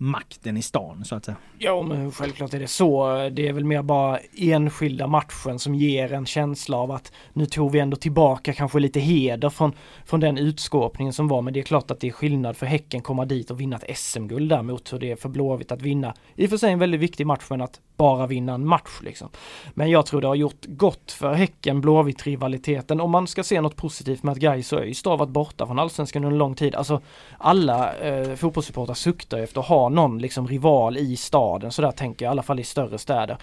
makten i stan så att säga.
Ja men självklart är det så. Det är väl mer bara enskilda matchen som ger en känsla av att nu tog vi ändå tillbaka kanske lite heder från, från den utskåpningen som var. Men det är klart att det är skillnad för Häcken komma dit och vinna ett SM-guld däremot hur det är för Blåvitt att vinna. I och för sig en väldigt viktig match men att bara vinna en match liksom. Men jag tror det har gjort gott för Häcken Blåvitt rivaliteten om man ska se något positivt med att Gais och ÖIS har varit borta från allsvenskan under en lång tid. Alltså alla eh, fotbollssupportrar suktar efter att ha någon liksom rival i staden så där tänker jag i alla fall i större städer.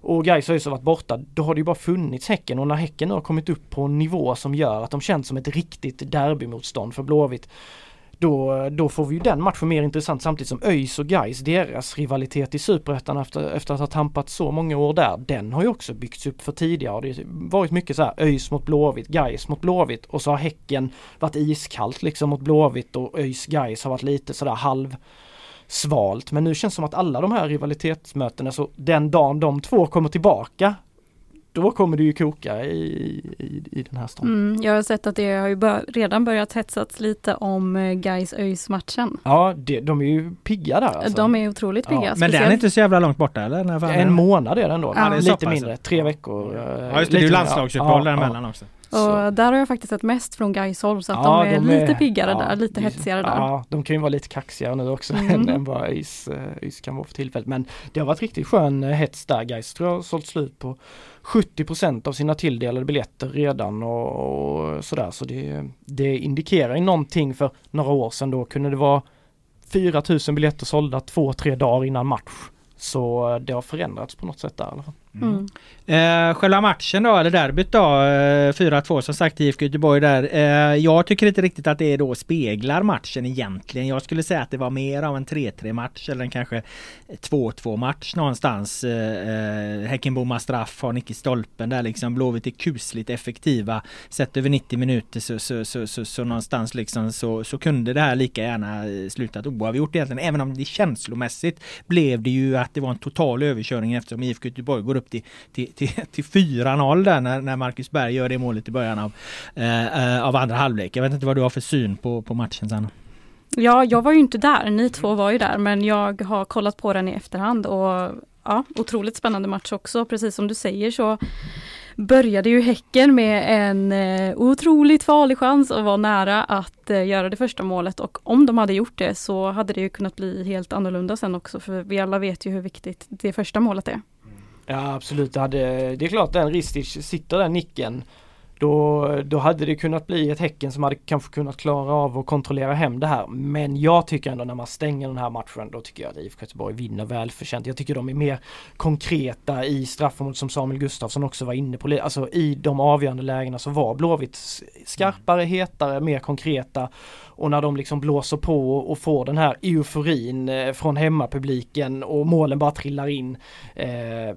Och Gais har ju varit borta, då har det ju bara funnits Häcken och när Häcken nu har kommit upp på en nivå som gör att de känns som ett riktigt derbymotstånd för Blåvitt då, då får vi ju den matchen mer intressant samtidigt som ÖIS och Gais deras rivalitet i Superettan efter, efter att ha tampat så många år där, den har ju också byggts upp för tidigare. Det har varit mycket så här ÖIS mot Blåvitt, Gais mot Blåvitt och så har Häcken varit iskallt liksom mot Blåvitt och ÖIS Gais har varit lite sådär halv svalt. Men nu känns det som att alla de här rivalitetsmötena, så den dagen de två kommer tillbaka då kommer det ju koka i, i, i den här stan.
Mm, jag har sett att det har ju bör, redan börjat hetsats lite om eh, Gais ÖIS matchen.
Ja, det, de är ju pigga där alltså.
De är otroligt pigga. Ja.
Men den är inte så jävla långt borta eller?
En månad är den då, ja. lite mindre, tre veckor.
Ja just det, det är ju landslagsuppehåll ja, däremellan också.
Och så. där har jag faktiskt sett mest från Gais håll så att ja, de, är de är lite piggare där, lite hetsigare där.
Ja, de kan ju vara lite kaxigare nu också mm. än, vad ÖIS, ÖIS kan vara för tillfället. Men det har varit riktigt skön eh, hets där. Gais tror jag har sålt slut på 70% av sina tilldelade biljetter redan och, och sådär. Så det, det indikerar ju någonting för några år sedan då kunde det vara 4000 biljetter sålda två, tre dagar innan match. Så det har förändrats på något sätt där i alla fall.
Mm. Eh, själva matchen då, eller derbyt då, eh, 4-2 som sagt IFK Göteborg där. Eh, jag tycker inte riktigt att det då speglar matchen egentligen. Jag skulle säga att det var mer av en 3-3 match eller en kanske 2-2 match någonstans. Eh, eh Häckenbomma Häcken bommar straff, har nick i stolpen där liksom. Blåvitt är kusligt effektiva. Sett över 90 minuter så, så, så, så, så någonstans liksom så, så kunde det här lika gärna eh, slutat oavgjort egentligen. Även om det känslomässigt blev det ju att det var en total överkörning eftersom IFK Göteborg går upp till, till, till, till 4-0 där när, när Marcus Berg gör det målet i början av, eh, eh, av andra halvlek. Jag vet inte vad du har för syn på, på matchen sen.
Ja, jag var ju inte där, ni två var ju där, men jag har kollat på den i efterhand och ja, otroligt spännande match också. Precis som du säger så började ju Häcken med en eh, otroligt farlig chans att vara nära att eh, göra det första målet och om de hade gjort det så hade det ju kunnat bli helt annorlunda sen också för vi alla vet ju hur viktigt det första målet är.
Ja absolut, det, hade, det är klart den Ristic sitter den nicken då, då hade det kunnat bli ett Häcken som hade kanske kunnat klara av att kontrollera hem det här. Men jag tycker ändå när man stänger den här matchen då tycker jag att IFK Göteborg vinner välförtjänt. Jag tycker de är mer konkreta i straffområdet som Samuel Gustafsson också var inne på. Alltså i de avgörande lägena så var Blåvitt skarpare, hetare, mer konkreta och när de liksom blåser på och får den här euforin eh, från hemmapubliken och målen bara trillar in. Eh,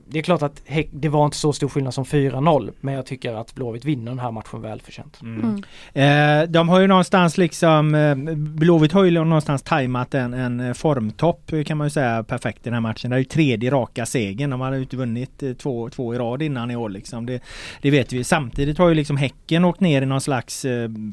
det är klart att det var inte så stor skillnad som 4-0 men jag tycker att Blåvitt vinner den här matchen välförtjänt.
Mm. Mm. de har ju någonstans liksom Blåvitt har ju någonstans tajmat en, en formtopp kan man ju säga perfekt i den här matchen. Det är ju tredje raka segern. De hade ju inte vunnit två, två i rad innan i år liksom. Det, det vet vi. Samtidigt har ju liksom Häcken åkt ner i någon slags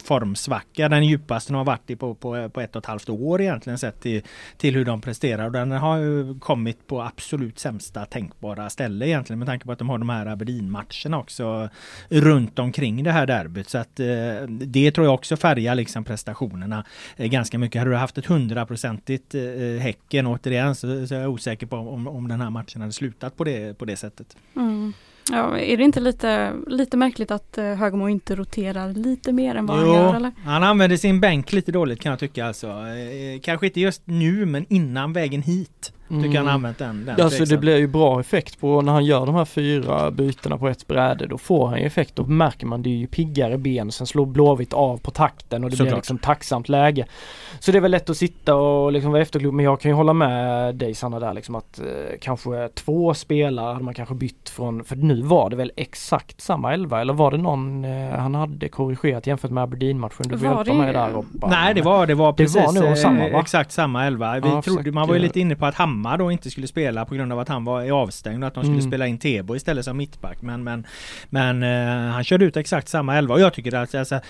formsvacka. Den djupaste de har varit varit på, på, på ett och ett halvt år egentligen sett till, till hur de presterar. Och den har ju kommit på absolut sämsta tänkbara ställe egentligen med tanke på att de har de här Aberdeen-matcherna också runt omkring det här derbyt. Så att eh, det tror jag också färgar liksom prestationerna eh, ganska mycket. Hade du haft ett hundraprocentigt eh, Häcken återigen så, så är jag osäker på om, om den här matchen hade slutat på det, på det sättet.
Mm. Ja, är det inte lite, lite märkligt att eh, Högmo inte roterar lite mer än vad
Jo,
han gör? Eller?
han använder sin bänk lite dåligt kan jag tycka alltså. Eh, Kanske inte just nu men innan vägen hit. Tycker
Mm.
jag han har använt den. den
Alltså det
tveksamt.
blir ju bra effekt på när han gör de här fyra bytena på ett bräde. Då får han ju effekt. Då märker man det är ju piggare ben. Sen slår Blåvitt av på takten och det blir
Såklart.
liksom tacksamt läge. Så det är väl lätt att sitta och liksom vara efterklok. Men jag kan ju hålla med dig Sanna där liksom att eh, kanske två spelare hade man kanske bytt från. För nu var det väl exakt samma elva eller var det någon eh, han hade korrigerat jämfört med Aberdeen-matchen? Du får
Var
hjälpa
det-
mig där Robban.
Nej det var, det var
Det
precis
var nog
eh,
samma, va?
exakt samma elva. Vi
Ja,
trodde, man var ju
försöker-
lite inne på att Hammar då inte skulle spela på grund av att han var i avstängd och att de skulle
Mm.
spela in Tebo istället som mittback. Men, men, men eh, han körde ut exakt samma elva och jag tycker att alltså,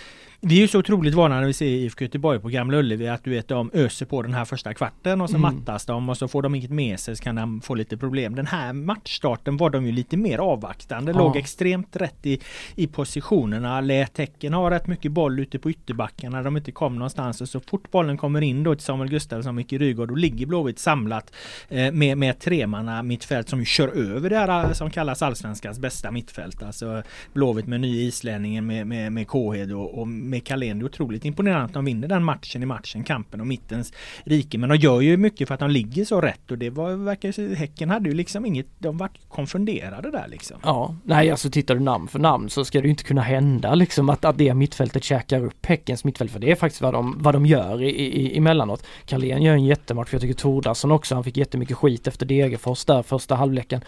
vi är ju så otroligt vana när vi ser IFK Göteborg på Gamla Ullevi att du vet de öser på den här första kvarten och så
Mm.
mattas de och så får de inget med sig så kan de få lite problem. Den här matchstarten var de ju lite mer avvaktande,
Ja.
låg extremt rätt i, i positionerna, lät Häcken ha rätt mycket boll ute på ytterbackarna de inte kom någonstans och så fort bollen kommer in då till Samuel Gustafsson och Micke Rygaard då ligger Blåvitt samlat eh, med, med tremanna mittfält som ju kör över det här eh, som kallas allsvenskans bästa mittfält. Alltså Blåvitt med ny islänningen med, med, med Kåhed och, och med Carlén. Det är otroligt imponerande att de vinner den matchen i matchen, kampen om mittens rike. Men de gör ju mycket för att de ligger så rätt och det var, verkar ju- Häcken hade ju liksom inget, de var konfunderade där liksom.
Ja, nej alltså tittar du namn för namn så ska det ju inte kunna hända liksom att, att det mittfältet käkar upp Häckens mittfält för det är faktiskt vad de, vad de gör i, i, emellanåt. Carlén gör en jättematch, jag tycker Tordarsson också, han fick jättemycket skit efter Degerfors där första halvleken.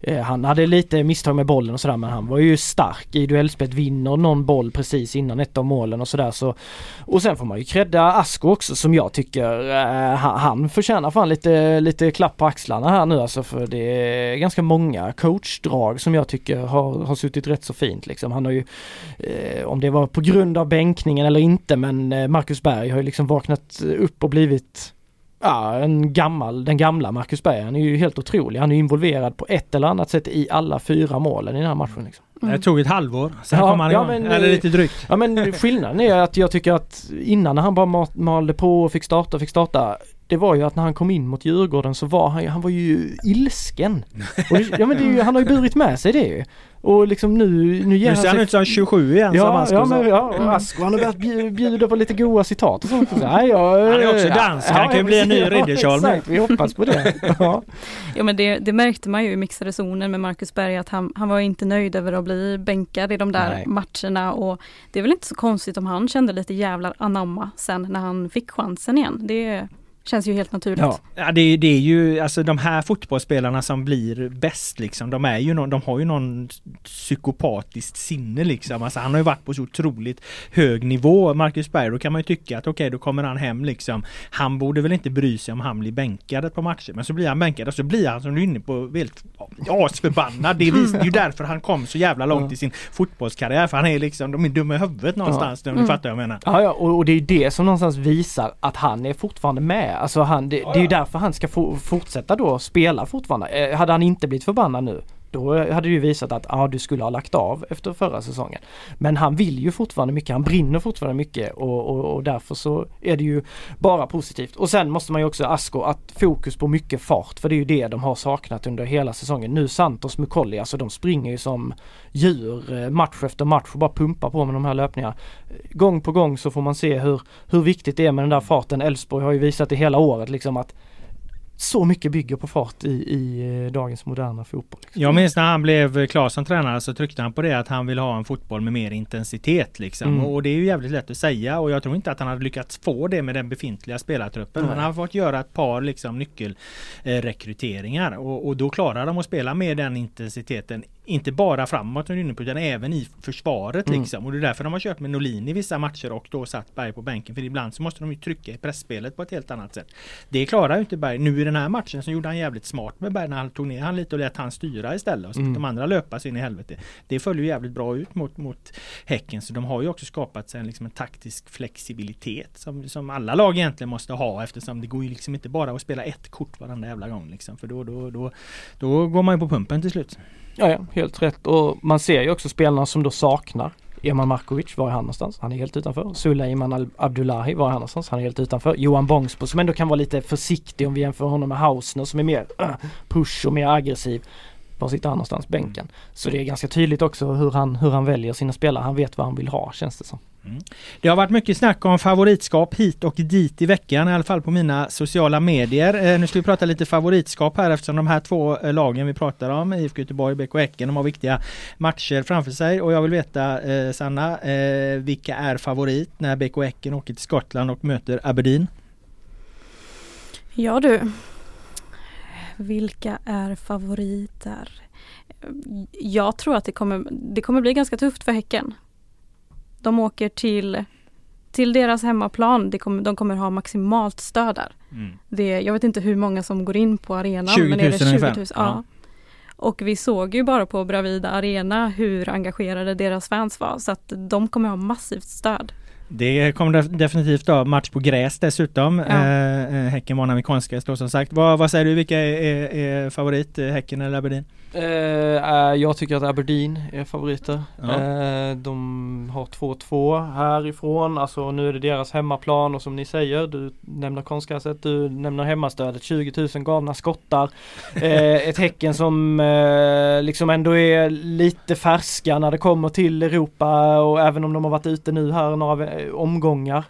Eh, han hade lite misstag med bollen och sådär men han var ju stark i duellspelet, vinner någon boll precis innan ett av målen och sådär så. Och sen får man ju credda Asko också som jag tycker, eh, han, förtjänar fan lite, lite klapp på axlarna här nu alltså för det är ganska många coachdrag som jag tycker har, har suttit rätt så fint liksom. Han har ju, eh, om det var på grund av bänkningen eller inte men eh, Marcus Berg har ju liksom vaknat upp och blivit Ja, en gammal, den gamla Marcus Berg, han är ju helt otrolig. Han är involverad på ett eller annat sätt i alla fyra målen i den här matchen. Liksom.
Mm.
Det tog ett halvår, sen
Ja,
kom han
ja,
igång.
men,
Eller
eh,
lite drygt.
Ja men skillnaden är att jag tycker att innan när han bara ma- malde på och fick starta och fick starta det var ju att när han kom in mot Djurgården så var han ju, han var ju ilsken. Och det, ja men det är ju, han har ju burit med sig det ju. Och liksom nu, nu ger
Nu ser han
sig
ut som 27 igen som
Ja,
Asko
ja, men, ja, och Asko han har börjat bju- bjuda på lite goa citat och sånt. Så, nej, jag,
Han är också dansk, han kan ju bli en ny. Ridderstjärna.
Ja, exakt, vi hoppas på det. Ja.
Ja men det, det märkte man ju i mixade zonen med Marcus Berg att han, han var inte nöjd över att bli bänkad i de där
Nej.
matcherna och det är väl inte så konstigt om han kände lite jävlar anamma sen när han fick chansen igen. Det känns ju helt naturligt.
Ja.
Ja, det, är- det är ju alltså de här fotbollsspelarna som blir bäst liksom. De är ju någon, de har ju någon psykopatiskt sinne liksom. Alltså han har ju varit på så otroligt hög nivå. Marcus Berg, då kan man ju tycka att okej, då kommer han hem liksom. Han borde väl inte bry sig om han blir bänkad ett par matcher. Men så blir han bänkad och så blir han som du är inne på helt asförbannad. Det, vis, det är ju därför han kom så jävla långt i sin fotbollskarriär. För han är liksom, de är dumma i huvudet någonstans. Om du
Mm.
fattar vad jag menar.
Ja, ja och, och det är ju det som någonstans visar att han är fortfarande med. Alltså han, det, det är ju därför han ska fortsätta då spela fortfarande. Eh, hade han inte blivit förbannad nu då hade det ju visat att ah, du skulle ha lagt av efter förra säsongen. Men han vill ju fortfarande mycket, han brinner fortfarande mycket och, och, och därför så är det ju bara positivt. Och sen måste man ju också Asko att fokus på mycket fart för det är ju det de har saknat under hela säsongen. Nu Santos Mukolli, alltså de springer ju som djur eh, match efter match och bara pumpar på med de här löpningarna. Gång på gång så får man se hur, hur viktigt det är med den där farten. Elfsborg har ju visat det hela året liksom att så mycket bygger på fart i, i eh, dagens moderna fotboll. Liksom.
Jag minns när han blev klar som tränare så tryckte han på det att han vill ha en fotboll med mer intensitet liksom.
Mm.
Och det är ju jävligt lätt att säga och jag tror inte att han hade lyckats få det med den befintliga spelartruppen.
Nej.
Men han har fått göra ett par liksom nyckelrekryteringar och, och då klarar de att spela med den intensiteten. Inte bara framåt som du är inne på, utan även i försvaret
Mm.
liksom. Och det är därför de har kört med Norlin i vissa matcher och då satt Berg på bänken. För ibland så måste de ju trycka i pressspelet på ett helt annat sätt. Det klarar ju inte Berg. Nu i den här matchen så gjorde han jävligt smart med Berg när han tog ner han lite och lät han styra istället. Och så
Mm.
de andra löpa sig in i helvete. Det följer ju jävligt bra ut mot, mot Häcken. Så de har ju också skapat sig en, liksom en taktisk flexibilitet som, som alla lag egentligen måste ha eftersom det går ju liksom inte bara att spela ett kort varenda jävla gång. Liksom. För då, då, då, då går man ju på pumpen till slut.
Ja, ja, helt rätt. Och man ser ju också spelarna som då saknar Eman Markovic, var är han någonstans? Han är helt utanför. Suleiman Abdullahi, var är han någonstans? Han är helt utanför. Johan Bångsbo som ändå kan vara lite försiktig om vi jämför honom med Hausner som är mer uh, push och mer aggressiv. Var sitter han någonstans? Bänken. Så det är ganska tydligt också hur han, hur han väljer sina spelare. Han vet vad han vill ha känns det som.
Mm. Det har varit mycket snack om favoritskap hit och dit i veckan, i alla fall på mina sociala medier. Eh, nu ska vi prata lite favoritskap här eftersom de här två eh, lagen vi pratar om, IFK Göteborg och BK Häcken, de har viktiga matcher framför sig och jag vill veta eh, Sanna, eh, vilka är favorit när BK Häcken åker till Skottland och möter Aberdeen?
Ja du, vilka är favoriter? Jag tror att det kommer, det kommer bli ganska tufft för Häcken. De åker till, till deras hemmaplan. Det kommer, de kommer ha maximalt stöd där. Mm. Det, jag vet inte hur många som går in på arenan.
20 000 men är det 20 000
ja. ja. Och vi såg ju bara på Bravida Arena hur engagerade deras fans var så att de kommer ha massivt stöd.
Det kommer definitivt ha match på gräs dessutom. Ja. Eh, eh häcken var en amerikansk då som sagt. Vad, vad säger du, vilka är, är, är favorit? Eh, häcken eller Aberdeen?
Uh, jag tycker att Aberdeen är favoriter. Ja. Uh, de har 2-2 härifrån, alltså nu är det deras hemmaplan och som ni säger, du nämner konstgräset, du nämner hemmastödet, 20 000 galna skottar. uh, ett Häcken som liksom ändå är lite färska när det kommer till Europa och även om de har varit ute nu här några omgångar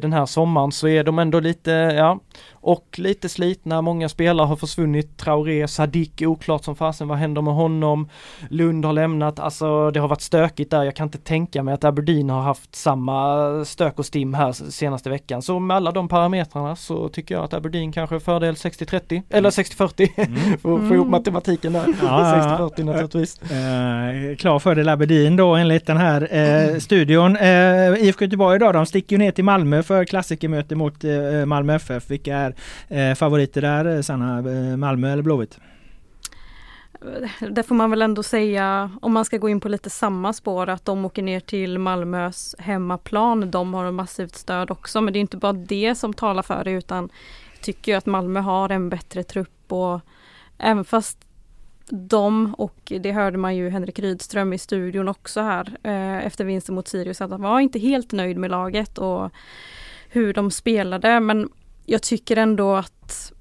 den här sommaren så är de ändå lite, ja, och lite slitna, många spelare har försvunnit, Traoré, Sadik, oklart som fasen, vad händer med honom? Lund har lämnat, alltså det har varit stökigt där, jag kan inte tänka mig att Aberdeen har haft samma stök och stim här senaste veckan. Så med alla de parametrarna så tycker jag att Aberdeen kanske är fördel 60-30, eller 60-40, mm. att få ihop matematiken där. Ja, 60-40 naturligtvis.
Eh, klar fördel Aberdeen då enligt den här eh, studion. Eh, IFK Göteborg idag, de sticker ju ner till Malmö för klassikermöte mot eh, Malmö FF. Vilka är eh, favoriter där, eh, Sanna? Eh, Malmö eller Blåvitt?
Eh, det får man väl ändå säga, om man ska gå in på lite samma spår, att de åker ner till Malmös hemmaplan. De har massivt stöd också, men det är inte bara det som talar för det, utan jag tycker att Malmö har en bättre trupp och även fast de och det hörde man ju Henrik Rydström i studion också här eh, efter vinsten mot Sirius att han var inte helt nöjd med laget och hur de spelade men jag tycker ändå att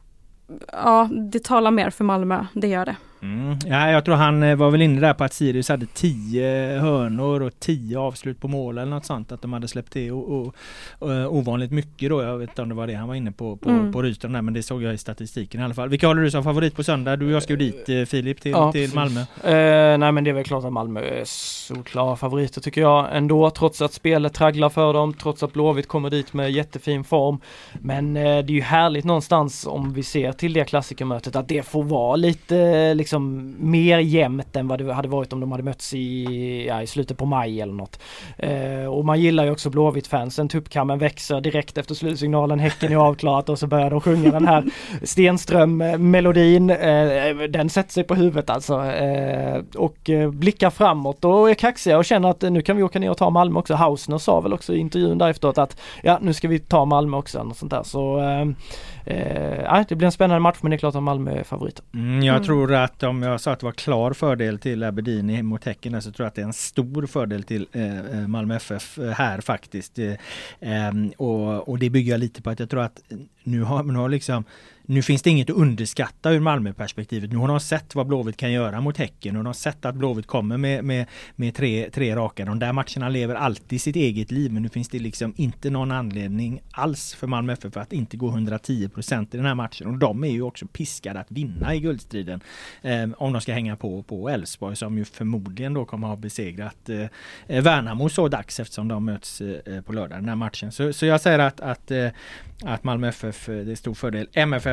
ja, det talar mer för Malmö, det gör det.
Mm. Ja, jag tror han eh, var väl inne där på att Sirius hade 10 hörnor och 10 avslut på mål eller något sånt. Att de hade släppt till och, och, och, eh, ovanligt mycket då. Jag vet inte om det var det han var inne på på, mm. på Rydström där, men det såg jag i statistiken i alla fall. Vilka håller du som favorit på söndag? Du och jag ska ju dit eh, Filip till, ja, till Malmö.
Eh, nej men det är väl klart att Malmö är solklara favoriter tycker jag ändå. Trots att spelet tragglar för dem, trots att Blåvitt kommer dit med jättefin form. Men eh, det är ju härligt någonstans om vi ser till det klassikermötet att det får vara lite liksom liksom mer jämnt än vad det hade varit om de hade mötts i, ja, i slutet på maj eller något. Eh, och man gillar ju också Blåvitt-fansen, tuppkammen växer direkt efter slutsignalen, Häcken är avklarat och så börjar de sjunga den här Stenström-melodin. Eh, den sätter sig på huvudet alltså eh, och eh, blickar framåt och är kaxiga och känner att eh, nu kan vi åka ner och ta Malmö också. Hausner sa väl också i intervjun där efteråt att ja nu ska vi ta Malmö också. Och sånt där. Så eh, eh, det blir en spännande match men det är klart att Malmö är favoriter.
Mm, jag mm. tror att om jag sa att det var klar fördel till Aberdeen mot Häcken så tror jag att det är en stor fördel till eh, eh Malmö FF här faktiskt. Eh, ehm, och, och det bygger jag lite på att jag tror att nu har, nu har liksom nu finns det inget att underskatta ur Malmöperspektivet. Nu har de sett vad Blåvitt kan göra mot Häcken och de har sett att Blåvitt kommer med, med, med tre, tre raka. De där matcherna lever alltid sitt eget liv men nu finns det liksom inte någon anledning alls för Malmö FF att inte gå 110 procent i den här matchen. Och de är ju också piskade att vinna i guldstriden. Eh, om de ska hänga på på Elfsborg som ju förmodligen då kommer ha besegrat eh, eh Värnamo så dags eftersom de möts eh, på lördag den här matchen. Så, så jag säger att, att, eh, att Malmö FF, eh, det är stor fördel. MFF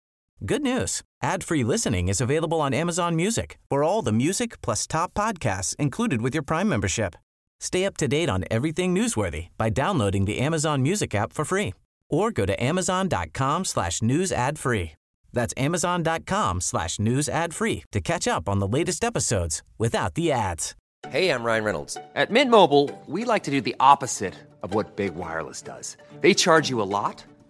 Good news. Ad-free listening is available on Amazon Music for all the music plus top podcasts included with your Prime membership. Stay up to date on everything newsworthy by downloading the Amazon Music app for free or go to amazon.com slash news ad free. That's amazon.com slash news ad free to catch up on the latest episodes without the ads.
Hey, I'm Ryan Reynolds. At Mint Mobile, we like to do the opposite of what Big Wireless does. They charge you a lot,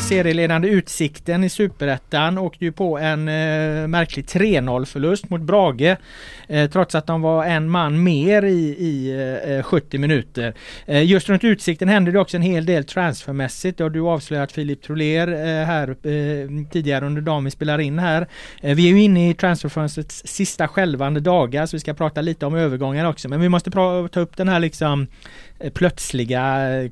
Serieledande Utsikten i Superettan åkte ju på en eh, märklig 3-0 förlust mot Brage. Eh, trots att de var en man mer i, i eh, 70 minuter. Eh, just runt Utsikten hände det också en hel del transfermässigt. Det har du avslöjat Filip Troler eh, här eh, tidigare under dagen vi spelar in här. Eh, vi är ju inne i transferfönstrets sista skälvande dagar så vi ska prata lite om övergångar också. Men vi måste ta upp den här liksom eh, plötsliga eh,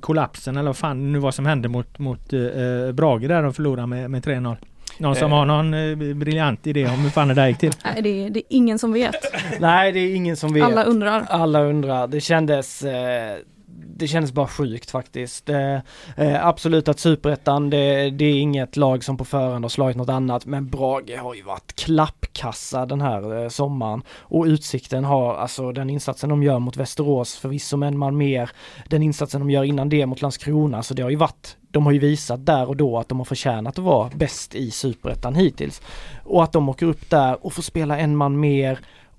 kollapsen eller vad fan nu var som hände mot, mot eh, Brage där de förlorade med, med 3-0. Någon som eh. har någon eh, briljant idé om hur fan det där gick till?
Nej, det är, det är ingen som vet.
Nej, det är ingen som vet.
Alla undrar.
Alla undrar. Det kändes eh, det kändes bara sjukt faktiskt. Eh, absolut att superettan, det, det, är inget lag som på förhand har slagit något annat, men Brage har ju varit klappkassa den här eh, sommaren. Och Utsikten har, alltså den insatsen de gör mot Västerås, förvisso med en man mer, den insatsen de gör innan det mot Landskrona, så det har ju varit de har ju visat där och då att de har förtjänat att vara bäst i superettan hittills. Och att de åker upp där och får spela en man mer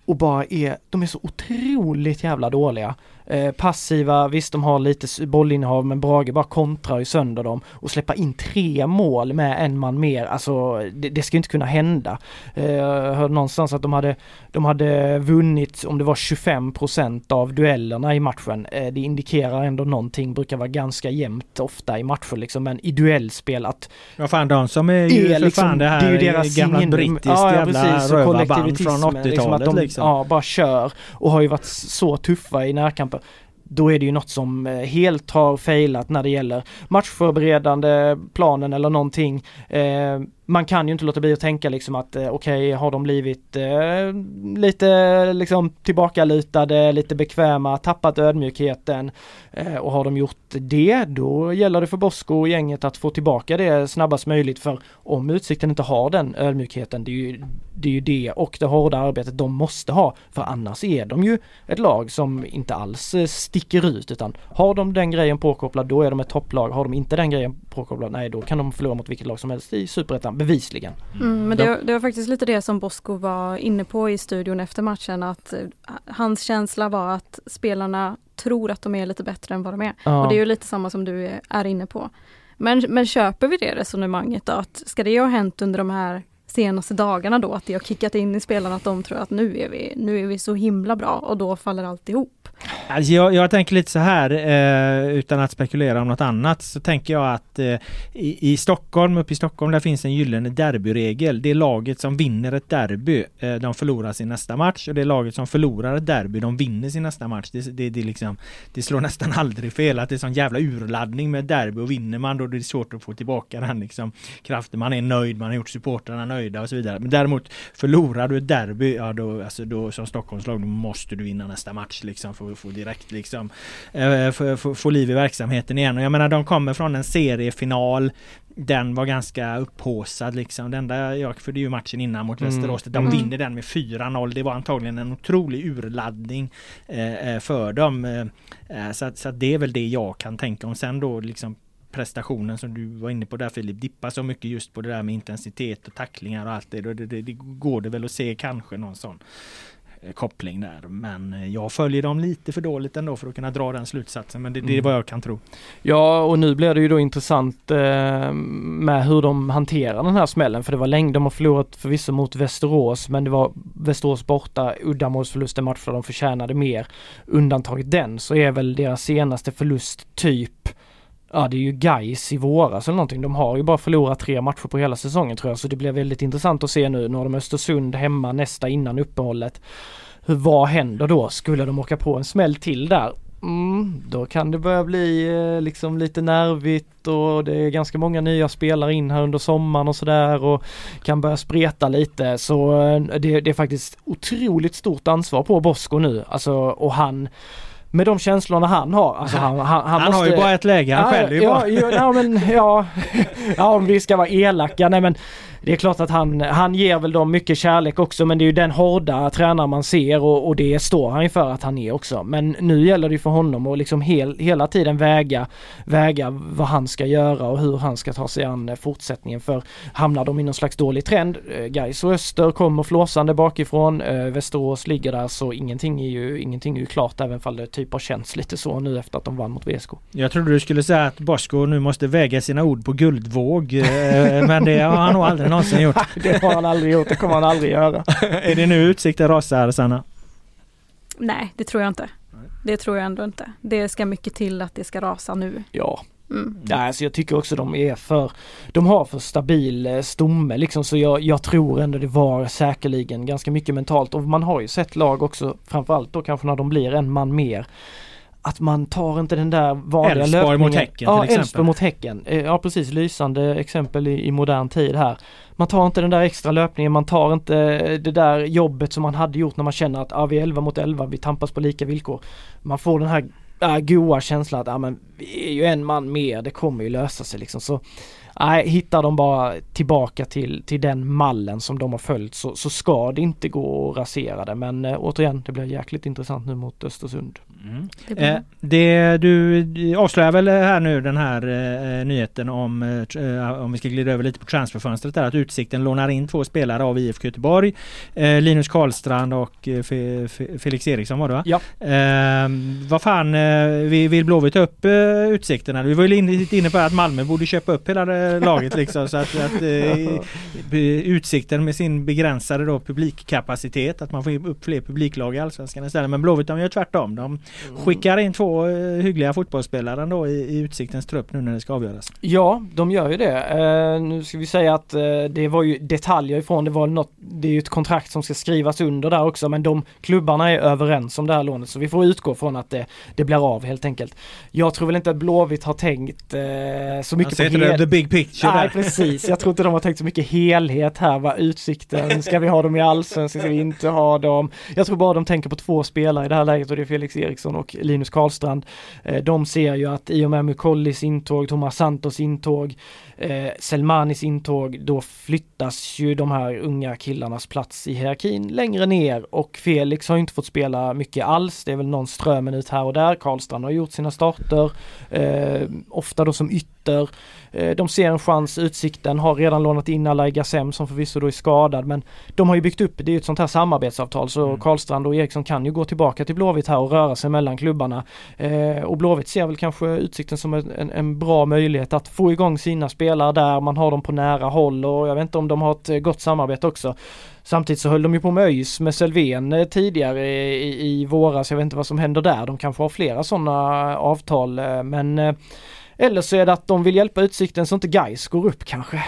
och bara är, de är så otroligt jävla dåliga. Eh, passiva, visst de har lite bollinnehav men Brage bara kontrar ju sönder dem och släppa in tre mål med en man mer, alltså det, det ska inte kunna hända. Eh, jag hörde någonstans att de hade, de hade vunnit om det var 25% av duellerna i matchen. Eh, det indikerar ändå någonting, brukar vara ganska jämnt ofta i matcher liksom, men i duellspel att...
Ja fan de som är ju är liksom, fan det här det är ju deras gamla brittiskt ja, ja, jävla rövarband från 80-talet liksom. Liksom.
Ja, bara kör och har ju varit så tuffa i närkamper då är det ju något som eh, helt har failat när det gäller matchförberedande planen eller någonting. Eh, man kan ju inte låta bli att tänka liksom att eh, okej, okay, har de blivit eh, lite liksom tillbakalutade, lite bekväma, tappat ödmjukheten eh, och har de gjort det, då gäller det för Bosko och gänget att få tillbaka det snabbast möjligt för om Utsikten inte har den ödmjukheten, det är ju det, är ju det och det hårda arbetet de måste ha, för annars är de ju ett lag som inte alls eh, sticker ut utan har de den grejen påkopplad, då är de ett topplag. Har de inte den grejen påkopplad, nej då kan de förlora mot vilket lag som helst i Superettan bevisligen.
Mm, men det, det, var faktiskt lite det som Bosko var inne på i studion efter matchen att uh, hans känsla var att spelarna tror att de är lite bättre än vad de är. Ja. Och det är ju lite samma som du är inne på. Men, men köper vi det resonemanget då? Att ska det ha hänt under de här senaste dagarna då, att det har kickat in i spelarna att de tror att nu är vi, nu är vi så himla bra och då faller alltihop.
Alltså jag, jag tänker lite så här, eh, utan att spekulera om något annat, så tänker jag att eh, i, i, Stockholm, uppe i Stockholm, där finns en gyllene derbyregel. Det är laget som vinner ett derby, eh, de förlorar sin nästa match och det är laget som förlorar ett derby, de vinner sin nästa match. Det, det, det, liksom, det slår nästan aldrig fel att det är sån jävla urladdning med derby och vinner man då det är svårt att få tillbaka den liksom kraften. Man är nöjd, man har gjort supportrarna nöjda och så vidare. Men däremot förlorar du ett derby, ja då, alltså då som Stockholmslag, då måste du vinna nästa match liksom för att få direkt liksom eh, få, få, få liv i verksamheten igen. Och jag menar de kommer från en seriefinal den var ganska upphåsad liksom. Det enda jag, för det är ju matchen innan mot mm. Västerås. De mm. vinner den med 4-0. Det var antagligen en otrolig urladdning eh, eh för dem. Eh, eh, så, så det är väl det jag kan tänka om. Sen då liksom prestationen som du var inne på där Filip, dippar så mycket just på det där med intensitet och tacklingar och allt det. Det, det, det går det väl att se kanske någon sån Eh, koppling där. Men eh, jag följer dem lite för dåligt ändå för att kunna dra den slutsatsen. Men det, det är mm. vad jag kan tro.
Ja, och nu blir det ju då intressant eh, med hur de hanterar den här smällen. För det var länge, de har förlorat förvisso mot Västerås, men det var Västerås borta, uddamålsförlust en match där de förtjänade mer. Undantaget den så är väl deras senaste förlust typ Ja det är ju Gais i våras eller någonting. De har ju bara förlorat tre matcher på hela säsongen tror jag. Så det blir väldigt intressant att se nu. Nu har de Östersund hemma nästa innan uppehållet. Hur, vad händer då? Skulle de åka på en smäll till där? Mm, då kan det börja bli eh, liksom lite nervigt och det är ganska många nya spelare in här under sommaren och sådär och kan börja spreta lite så eh, det, det är faktiskt otroligt stort ansvar på Bosko nu alltså och han med de känslorna han har. Alltså han, han, han,
Han
måste,
har ju bara ett läge, han
ja,
skäller ju
ja,
bara.
ja, ja, men ja, ja om vi ska vara elaka, nej men det är klart att han, han ger väl dem mycket kärlek också men det är ju den hårda tränare man ser och, och det står han ju för att han är också. Men nu gäller det ju för honom att liksom hel, hela tiden väga, väga vad han ska göra och hur han ska ta sig an eh, fortsättningen för hamnar de i någon slags dålig trend, eh, Gais och Öster kommer flåsande bakifrån, eh, Västerås ligger där så ingenting är ju, ingenting är ju klart även fall det typ har känts lite så nu efter att de vann mot VSK.
Jag trodde du skulle säga att Bosko nu måste väga sina ord på guldvåg. Men det har han nog aldrig någonsin gjort.
Det har han aldrig gjort, det kommer han aldrig göra.
Är det nu utsikten rasar Sanna?
Nej, det tror jag inte. Det tror jag ändå inte. Det ska mycket till att det ska rasa nu.
Ja,
Mm.
Ja, alltså jag tycker också de är för, de har för stabil eh, stomme liksom så jag, jag tror ändå det var säkerligen ganska mycket mentalt och man har ju sett lag också framförallt då kanske när de blir en man mer att man tar inte den där vanliga
Elfsborg
löpningen.
mot Häcken
ja,
till exempel.
Mot Häcken. Eh, Ja precis, lysande exempel i, i modern tid här. Man tar inte den där extra löpningen, man tar inte det där jobbet som man hade gjort när man känner att ah, vi är 11 mot 11, vi tampas på lika villkor. Man får den här äh, goa känslan att ah, men vi är ju en man mer, det kommer ju lösa sig liksom. Så Nej, hittar de bara tillbaka till, till den mallen som de har följt så, så ska det inte gå att rasera det. Men eh, återigen, det blir jäkligt intressant nu mot Östersund.
Det blir
Eh, det, du avslöjar väl här nu den här eh, nyheten om, eh, om vi ska glida över lite på transferfönstret där, att Utsikten lånar in två spelare av IFK Göteborg. Eh, Linus Karlstrand och eh, Fe, Fe, Felix Eriksson var det va?
Ja.
Eh, vad fan, eh, vi vill Blåvitt upp eh, Utsikten? Vi var ju lite inne på att Malmö borde köpa upp hela det laget liksom så att, att eh, Utsikten med sin begränsade då publikkapacitet, att man får upp fler publiklag i Allsvenskan istället. Men Blåvitt de gör tvärtom. De skickar in två eh, hyggliga fotbollsspelare då i, i Utsiktens trupp nu när det ska avgöras.
Ja, de gör ju det. Eh, nu ska vi säga att eh, det var ju detaljer ifrån, det var något, det är ju ett kontrakt som ska skrivas under där också, men de klubbarna är överens om det här lånet, så vi får utgå från att det, det blir av helt enkelt. Jag tror väl inte att Blåvitt har tänkt eh, så mycket
heter det the big picture
Nej
där.
precis, jag tror inte de har tänkt så mycket helhet här, vad utsikten, ska vi ha dem i allsvenskan, ska vi inte ha dem? Jag tror bara de tänker på två spelare i det här läget och det är Felix Eriksson och Linus Karlstrand. Eh, de ser ju att i och med Mukollis intåg, Thomas Santos intåg, eh, Selmanis intåg, då flyttas ju de här unga killarnas plats i hierarkin längre ner och Felix har inte fått spela mycket alls. Det är väl någon ströminut här och där. Karlstrand har gjort sina starter, eh, ofta då som ytter. Eh, de ser en chans, Utsikten har redan lånat in Alai Gassem som förvisso då är skadad men de har ju byggt upp, det är ju ett sånt här samarbetsavtal så
Mm.
Karlstrand och Eriksson kan ju gå tillbaka till Blåvitt här och röra sig mellan klubbarna. Eh, och Blåvitt ser väl kanske Utsikten som en, en, en bra möjlighet att få igång sina spelare där, man har dem på nära håll och jag vet inte om de har ett eh, gott samarbete också. Samtidigt så höll de ju på med ÖIS med Selvén eh, tidigare i, i våras, jag vet inte vad som händer där, de kanske har flera sådana eh, avtal men eh, eller så är det att de vill hjälpa Utsikten så inte Gais går upp kanske.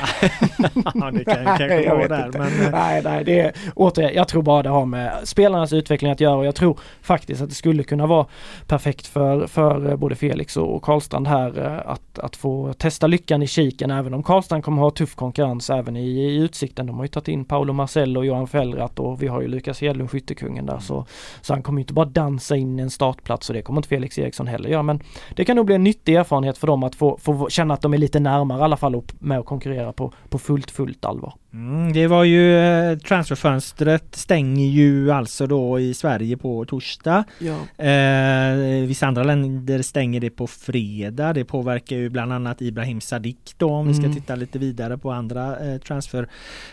ja, det kan kanske
jag vet
där.
inte.
Men,
Nej, nej, det är återigen, jag tror bara det har med spelarnas utveckling att göra och jag tror faktiskt att det skulle kunna vara perfekt för, för eh, både Felix och Karlstrand här eh, att, att få testa lyckan i kiken även om Karlstrand kommer ha tuff konkurrens även i, i Utsikten. De har ju tagit in Paolo Marcello och Johan Fellrath och vi har ju Lukas Hedlund, skyttekungen där så, så han kommer ju inte bara dansa in en startplats och det kommer inte Felix Eriksson heller göra men det kan nog bli en nyttig erfarenhet för dem att få, få känna att de är lite närmare i alla fall och med att konkurrera på, på fullt, fullt allvar.
Mm, det var ju eh, transferfönstret stänger ju alltså då i Sverige på torsdag.
Ja.
Eh, vissa andra länder stänger det på fredag. Det påverkar ju bland annat Ibrahim Sadiq då om vi ska
Mm.
titta lite vidare på andra eh, transfer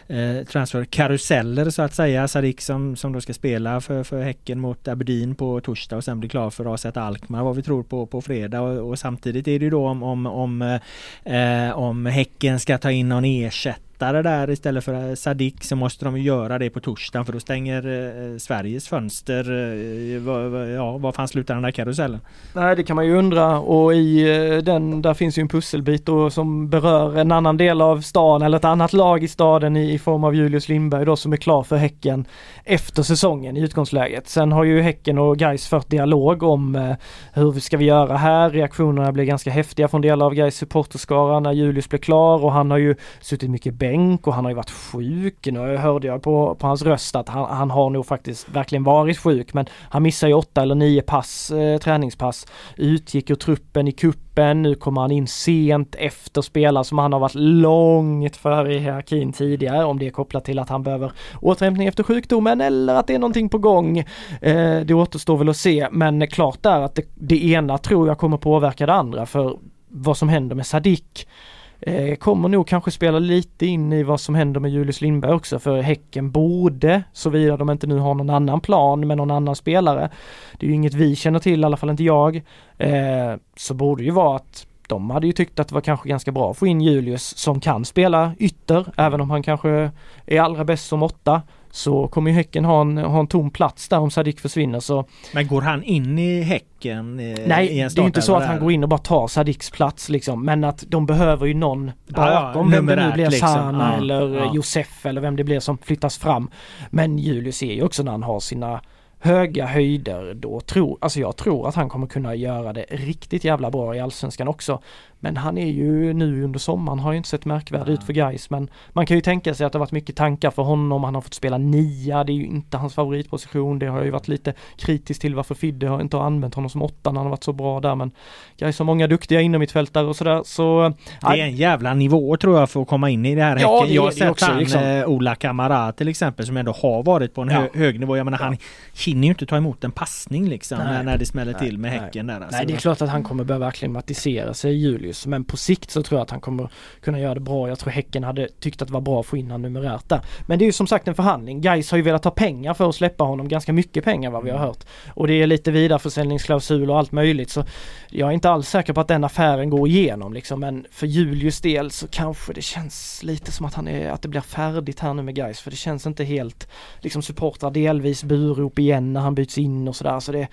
eh, transferkaruseller så att säga. Sadiq som, som då ska spela för, för Häcken mot Aberdeen på torsdag och sen bli klar för AZ Alkmaar vad vi tror på på fredag och, och samtidigt är det ju då om om, om, eh, om Häcken ska ta in någon ersättare lättare där istället för eh, Sadik så måste de göra det på torsdagen för då stänger eh, Sveriges fönster. Eh, ja, var fan slutar den där karusellen?
Nej det kan man ju undra och i eh, den där finns ju en pusselbit då som berör en annan del av stan eller ett annat lag i staden i, i form av Julius Lindberg då som är klar för Häcken efter säsongen i utgångsläget. Sen har ju Häcken och Gais fört dialog om eh, hur ska vi göra här? Reaktionerna blev ganska häftiga från delar av Gais supporterskara när Julius blev klar och han har ju suttit mycket bänk och han har ju varit sjuk. Nu hörde jag på, på hans röst att han, han har nog faktiskt verkligen varit sjuk men han missar ju åtta eller nio pass, eh, träningspass. Utgick ur truppen i kuppen nu kommer han in sent efter spelare som han har varit långt före i hierarkin tidigare om det är kopplat till att han behöver återhämtning efter sjukdomen eller att det är någonting på gång. Eh, det återstår väl att se men klart är att det, det ena tror jag kommer påverka det andra för vad som händer med Sadik eh, kommer nog kanske spela lite in i vad som händer med Julius Lindberg också för Häcken borde, såvida de inte nu har någon annan plan med någon annan spelare, det är ju inget vi känner till, i alla fall inte jag, eh, så borde ju vara att de hade ju tyckt att det var kanske ganska bra att få in Julius som kan spela ytter, även om han kanske är allra bäst som åtta så kommer ju Häcken ha en, ha en tom plats där om Sadik försvinner så
Men går han in i Häcken?
Eh, Nej, i det är inte så att han går in och bara tar Sadiks plats liksom men att de behöver ju någon bakom, ja, vem det nu blir, liksom. Sana ja, eller ja. Josef eller vem det blir som flyttas fram. Men Julius är ju också när han har sina höga höjder då tror, alltså jag tror att han kommer kunna göra det riktigt jävla bra i Allsvenskan också. Men han är ju nu under sommaren har ju inte sett märkvärdig ut för guys men man kan ju tänka sig att det varit mycket tankar för honom. Han har fått spela nia. Det är ju inte hans favoritposition. Det har ju varit lite kritiskt till varför Fidde har inte använt honom som åtta när han har varit så bra där men guys har många duktiga innermittfältare och sådär så.
Det är en jävla nivå tror jag för att komma in i det här ja, häcken. Jag har sett också, han liksom. Eh, Ola Kamara till exempel som ändå har varit på en ja. hög nivå. Jag menar han hinner ju inte ta emot en passning liksom när, när det smäller nej, till med häcken där.
Alltså. Nej det är klart att han kommer behöva acklimatisera sig Julius Julius. Men på sikt så tror jag att han kommer kunna göra det bra. Jag tror Häcken hade tyckt att det var bra att få in honom numerärt där. Men det är ju som sagt en förhandling. Gais har ju velat ha pengar för att släppa honom. Ganska mycket pengar vad vi har hört. Och det är lite vidareförsäljningsklausul och allt möjligt. Så jag är inte alls säker på att den affären går igenom liksom. Men för Julius del så kanske det känns lite som att han är, att det blir färdigt här nu med Gais För det känns inte helt, liksom supportrar delvis burop igen när han byts in och sådär. Så det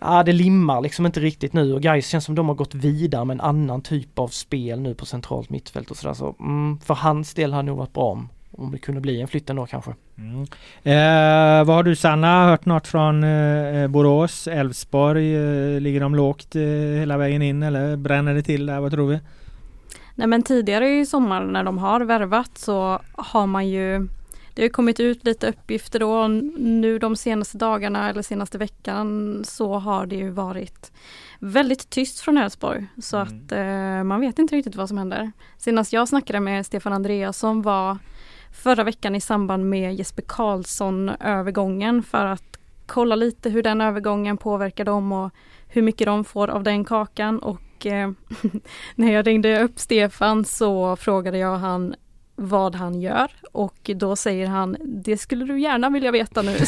ja, det limmar liksom inte riktigt nu och guys känns som de har gått vidare med en annan typ av spel nu på centralt mittfält och sådär. Så, mm, för hans del hade det nog varit bra om, om det kunde bli en flytt ändå kanske.
Mm. Eh, vad har du Sanna hört något från eh, Borås, Elfsborg? Eh, ligger de lågt eh, hela vägen in eller bränner det till där? Vad tror vi?
Nej men tidigare i sommar när de har värvat så har man ju det har kommit ut lite uppgifter då nu de senaste dagarna eller senaste veckan så har det ju varit väldigt tyst från Elfsborg så mm. att eh, man vet inte riktigt vad som händer. Senast jag snackade med Stefan Andreasson var förra veckan i samband med Jesper Karlsson övergången för att kolla lite hur den övergången påverkar dem och hur mycket de får av den kakan och eh, när jag ringde upp Stefan så frågade jag han vad han gör och då säger han det skulle du gärna vilja veta nu.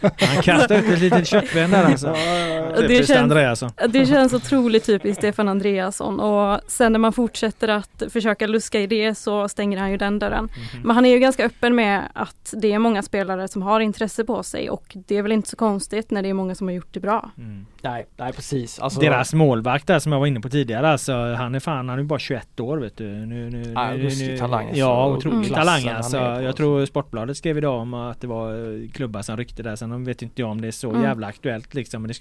han kastar ut ett litet köttben där alltså.
det, känns, det känns otroligt typiskt Stefan Andreasson och sen när man fortsätter att försöka luska i det så stänger han ju den dörren. Mm -hmm. Men han är ju ganska öppen med att det är många spelare som har intresse på sig och det är väl inte så konstigt när det är många som har gjort det bra. Mm.
Nej, nej precis.
Alltså, Deras målvakt där som jag var inne på tidigare alltså han är fan, han är bara 21 år vet du. Nu, nu,
ja,
nu,
nu, talang.
Ja, otrolig mm. talang alltså. Jag tror Sportbladet skrev idag om att det var eh, klubbar som ryckte där. Sen vet inte jag om det är så mm. jävla aktuellt liksom. Men det,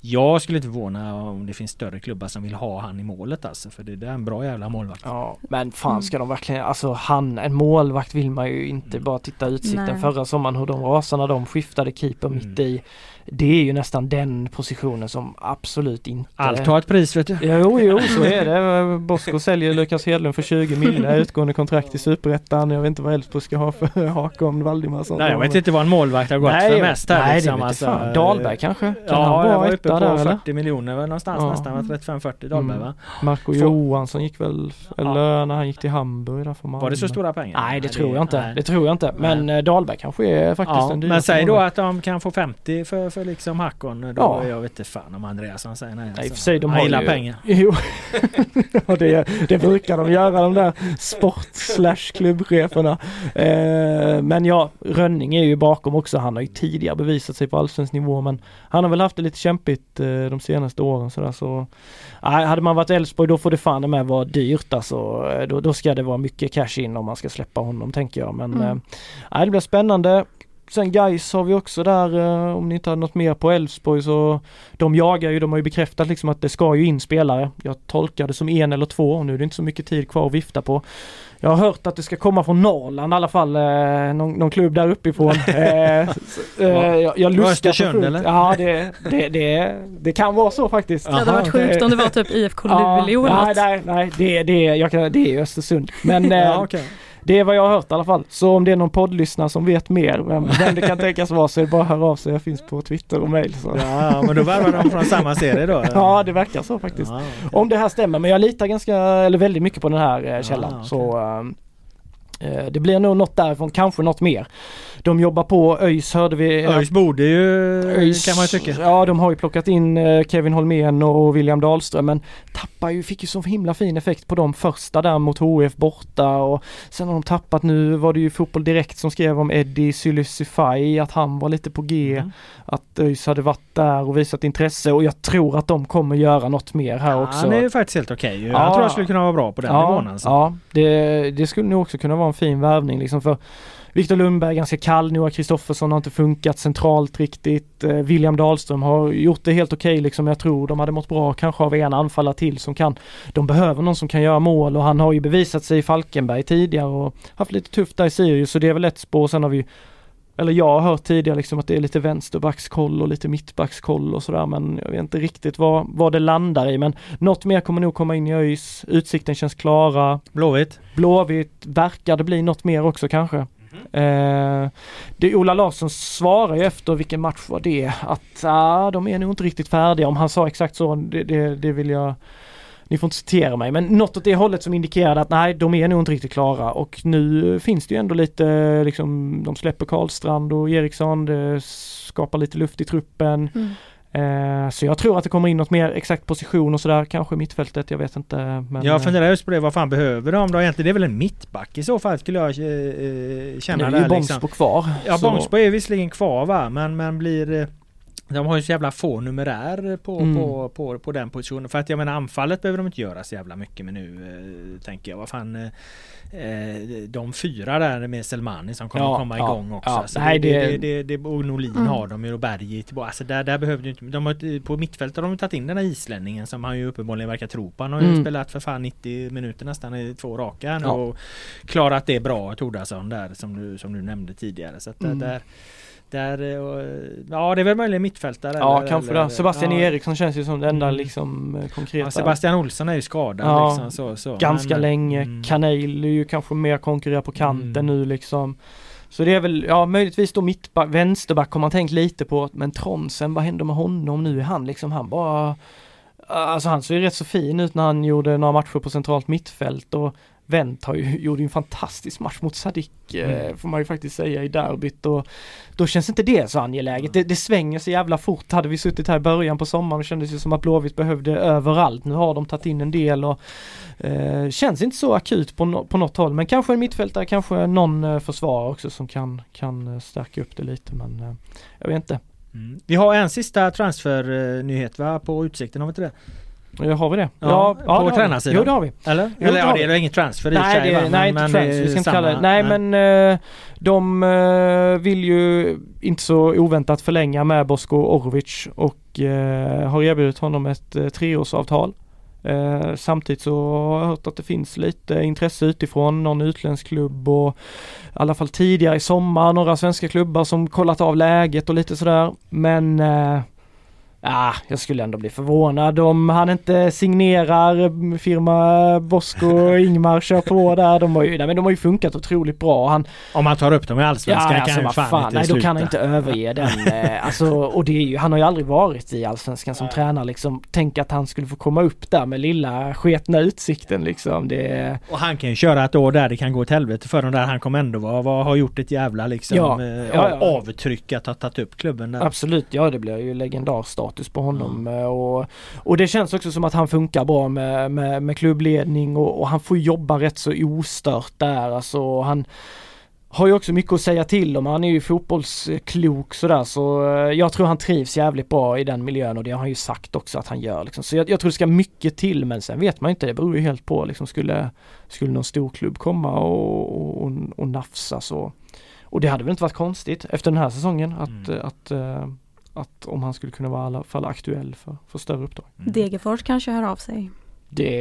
jag skulle inte förvåna om det finns större klubbar som vill ha han i målet alltså. För det, det är en bra jävla målvakt.
Ja, men fan ska de verkligen, alltså han, en målvakt vill man ju inte bara titta utsikten Nej. förra sommaren hur de rasade när de skiftade keeper mm. mitt i det är ju nästan den positionen som absolut inte...
Allt har ett pris vet du.
Jo, jo, så är det. Bosko säljer Lukas Hedlund för 20 miljoner utgående kontrakt i Superettan. Jag vet inte vad Elfsborg ska ha för Hakon Valdimarsson.
Nej, jag vet inte vad en målvakt har gått
Nej,
för mest här
nej,
liksom.
det
alltså,
fan. Dahlberg kanske? Kan
ja, jag var uppe på
där, eller?
40 miljoner någonstans
Ja.
nästan, var 35-40 Dahlberg
Mm.
va?
Marco
Får-
Johansson gick väl, eller när han gick till Hamburg där för
Var det så stora pengar?
Nej det tror jag inte.
nej.
Det tror jag inte. Men eh, Dahlberg kanske är faktiskt
Ja,
en
men
dyraste
säg då att de kan få 50 för, för liksom Hackon. Då
Ja.
jag vet inte fan om Andreasson säger nej.
Nej, och för sig, de
Han
har
gillar
ju-
pengar.
Jo, ja, det, det brukar de göra de där sport slash klubbcheferna. Eh, men ja, Rönning är ju bakom också. Han har ju tidigare bevisat sig på allsvensk nivå men han har väl haft det lite kämpigt eh, de senaste åren sådär så. Nej, hade man varit Elfsborg då får det fan med vara dyrt alltså. Eh, Då, då ska det vara mycket cash in om man ska släppa honom tänker jag. Men
Mm.
eh, det blir spännande. Sen Guys har vi också där, eh, om ni inte har något mer på Elfsborg så de jagar ju, de har ju bekräftat liksom att det ska ju in spelare. Jag tolkar det som en eller två och nu är det inte så mycket tid kvar att vifta på. Jag har hört att det ska komma från Norrland i alla fall, eh, någon, någon klubb där uppifrån. eh, så, eh, jag, jag
Östersund, eller?
Ja det, det, det, det kan vara så faktiskt.
Det hade varit sjukt om det var typ IFK
Ja,
Luleå eller
nej,
något.
nej, nej, det, det, jag kan, det är Östersund. Men eh,
Ja, okej.
Det är vad jag har hört i alla fall. Så om det är någon poddlyssnare som vet mer vem, vem det kan tänkas vara så är det bara att höra av sig. Jag finns på Twitter och mail. Så.
Ja, men då värvar de från samma serie då?
Ja det verkar så faktiskt.
Ja,
Om det här stämmer men jag litar ganska, eller väldigt mycket på den här eh, källan.
okej.
Så ehm, eh, det blir nog något därifrån, kanske något mer. De jobbar på ÖIS hörde vi.
ÖIS borde ju,
ÖIS,
kan man ju tycka.
Ja de har ju plockat in eh, Kevin Holmén och William Dahlström men tappar ju, fick ju så himla fin effekt på de första där mot HF borta och sen har de tappat nu var det ju Fotboll Direkt som skrev om Eddie Sylisify att han var lite på G.
Mm.
Att ÖIS hade varit där och visat intresse och jag tror att de kommer göra något mer här också.
Han är ju faktiskt helt okej. Jag
Ja.
tror jag skulle kunna vara bra på den
ja,
nivån alltså.
Ja, det, det skulle nog också kunna vara en fin värvning liksom för Viktor Lundberg är ganska kall, Noah Kristoffersson har inte funkat centralt riktigt. Eh, William Dahlström har gjort det helt okej liksom. Jag tror de hade mått bra kanske av en anfallare till som kan. De behöver någon som kan göra mål och han har ju bevisat sig i Falkenberg tidigare och haft lite tufft där i Sirius så det är väl ett spår. Sen har vi eller jag har hört tidigare liksom att det är lite vänsterbackskoll och lite mittbackskoll och sådär men jag vet inte riktigt vad, vad det landar i men något mer kommer nog komma in i ÖIS. Utsikten känns klara.
Blåvitt.
Blåvitt verkar det bli något mer också kanske. Eh, det Ola Larsson svarar ju efter vilken match var det att ah, de är nog inte riktigt färdiga. Om han sa exakt så, det, det, det vill jag ni får inte citera mig men något åt det hållet som indikerade att nej de är nog inte riktigt klara och nu finns det ju ändå lite liksom de släpper Karlstrand och Eriksson, det skapar lite luft i truppen.
Mm.
Eh, så jag tror att det kommer in något mer exakt position och sådär, kanske mittfältet, jag vet inte. Men,
Jag
eh,
funderar just på det, vad fan behöver de då egentligen? Det är väl en mittback i så fall skulle jag eh, eh, känna
nu är ju Bångsbo
liksom.
kvar.
Ja
så-
Bångsbo är visserligen kvar va, men, men blir eh, de har ju så jävla få numerär på,
Mm.
på, på, på den positionen. För att jag menar anfallet behöver de inte göra så jävla mycket med nu eh, tänker jag. Vad fan eh, eh, De fyra där med Selmani som kommer
Ja,
komma
ja,
igång också.
ja.
Alltså
Nej,
det, det,
det-
det, det, och Norlin
Mm.
har de ju och Berg. Alltså där, där behövde ju inte, de har, på mittfältet har de tagit in den här islänningen som han ju uppenbarligen verkar tro på. Han har ju
Mm.
spelat för fan 90 minuter nästan i två raka här nu
Ja.
och klarat det bra Tordarsson där som du, som du nämnde tidigare. Så att där-
Mm.
Där eh, ja det är väl möjligen mittfältare.
Ja,
eller-
kanske
eller-
det. Sebastian
ja.
Eriksson känns ju som det enda
Mm.
liksom eh, konkreta.
Ja, Sebastian Olsson är ju skadad
Ja,
liksom, så, så.
Ganska
Men,
länge.
mm.
Kanel är ju kanske mer konkurrerar på kanten
Mm.
nu liksom. Så det är väl, ja möjligtvis då mittback, vänsterback har man tänkt lite på. Men Tronsen, vad händer med honom nu? Är han liksom, han bara Alltså han såg ju rätt så fin ut när han gjorde några matcher på centralt mittfält och Wendt har ju, gjorde en fantastisk match mot Sadik eh,
Mm.
får man ju faktiskt säga i derbyt och då känns inte det så angeläget. Det, det svänger så jävla fort. Hade vi suttit här i början på sommaren kändes det som att Blåvitt behövde överallt. Nu har de tagit in en del och eh, känns inte så akut på, no, på något håll men kanske en mittfältare, kanske någon eh, försvarare också som kan, kan eh, stärka upp det lite men eh, jag vet inte.
Mm. Vi har en sista transfernyhet va på Utsikten, har vi inte det?
Eh, Har vi det?
Ja, på
det har vi.
tränarsidan.
Jo det har vi.
Eller?
Jo,
Eller ja, det är väl ingen transfer i
Nej,
sig,
det,
va?
nej
Men-
inte
men
transfer, vi ska inte kalla det. Nej, men eh, de eh, vill ju inte så oväntat förlänga med Bosko Orovic och har erbjudit honom ett treårsavtal. Samtidigt så har jag hört att det finns lite intresse utifrån, någon utländsk klubb och i alla fall tidigare i sommar några svenska klubbar som kollat av läget och lite sådär. Men Ah, jag skulle ändå bli förvånad om han inte signerar firma Bosko och Ingmar kör på där. De har ju, nej, men de har ju funkat otroligt bra. Han,
Om han tar upp dem i Allsvenskan
ja,
kan
alltså,
ju
vad
fan,
fan,
inte
nej då
sluta.
kan han inte överge den. eh, alltså, och det är ju, han har ju aldrig varit i Allsvenskan som tränare liksom. Tänk att han skulle få komma upp där med lilla sketna utsikten liksom. Det,
Och han kan ju köra ett år där det kan gå åt helvete för dem där. Han kommer ändå vara, vara, ha gjort ett jävla liksom
Ja,
eh,
ja, ja.
avtryck att ha tagit upp klubben där.
Absolut, ja det blir ju legendarstatus på honom eh, och, och det känns också som att han funkar bra med, med, med klubbledning och, och han får jobba rätt så ostört där alltså. Han har ju också mycket att säga till om. Han är ju fotbollsklok sådär så eh, jag tror han trivs jävligt bra i den miljön och det har han ju sagt också att han gör liksom. Så jag, jag tror det ska mycket till men sen vet man inte, det beror ju helt på liksom skulle, skulle någon storklubb komma och, och, och, nafsa så och det hade väl inte varit konstigt efter den här säsongen att,
Mm.
att, eh, att om han skulle kunna vara i alla fall aktuell för, för större uppdrag.
Degerfors kanske hör av sig.
Det,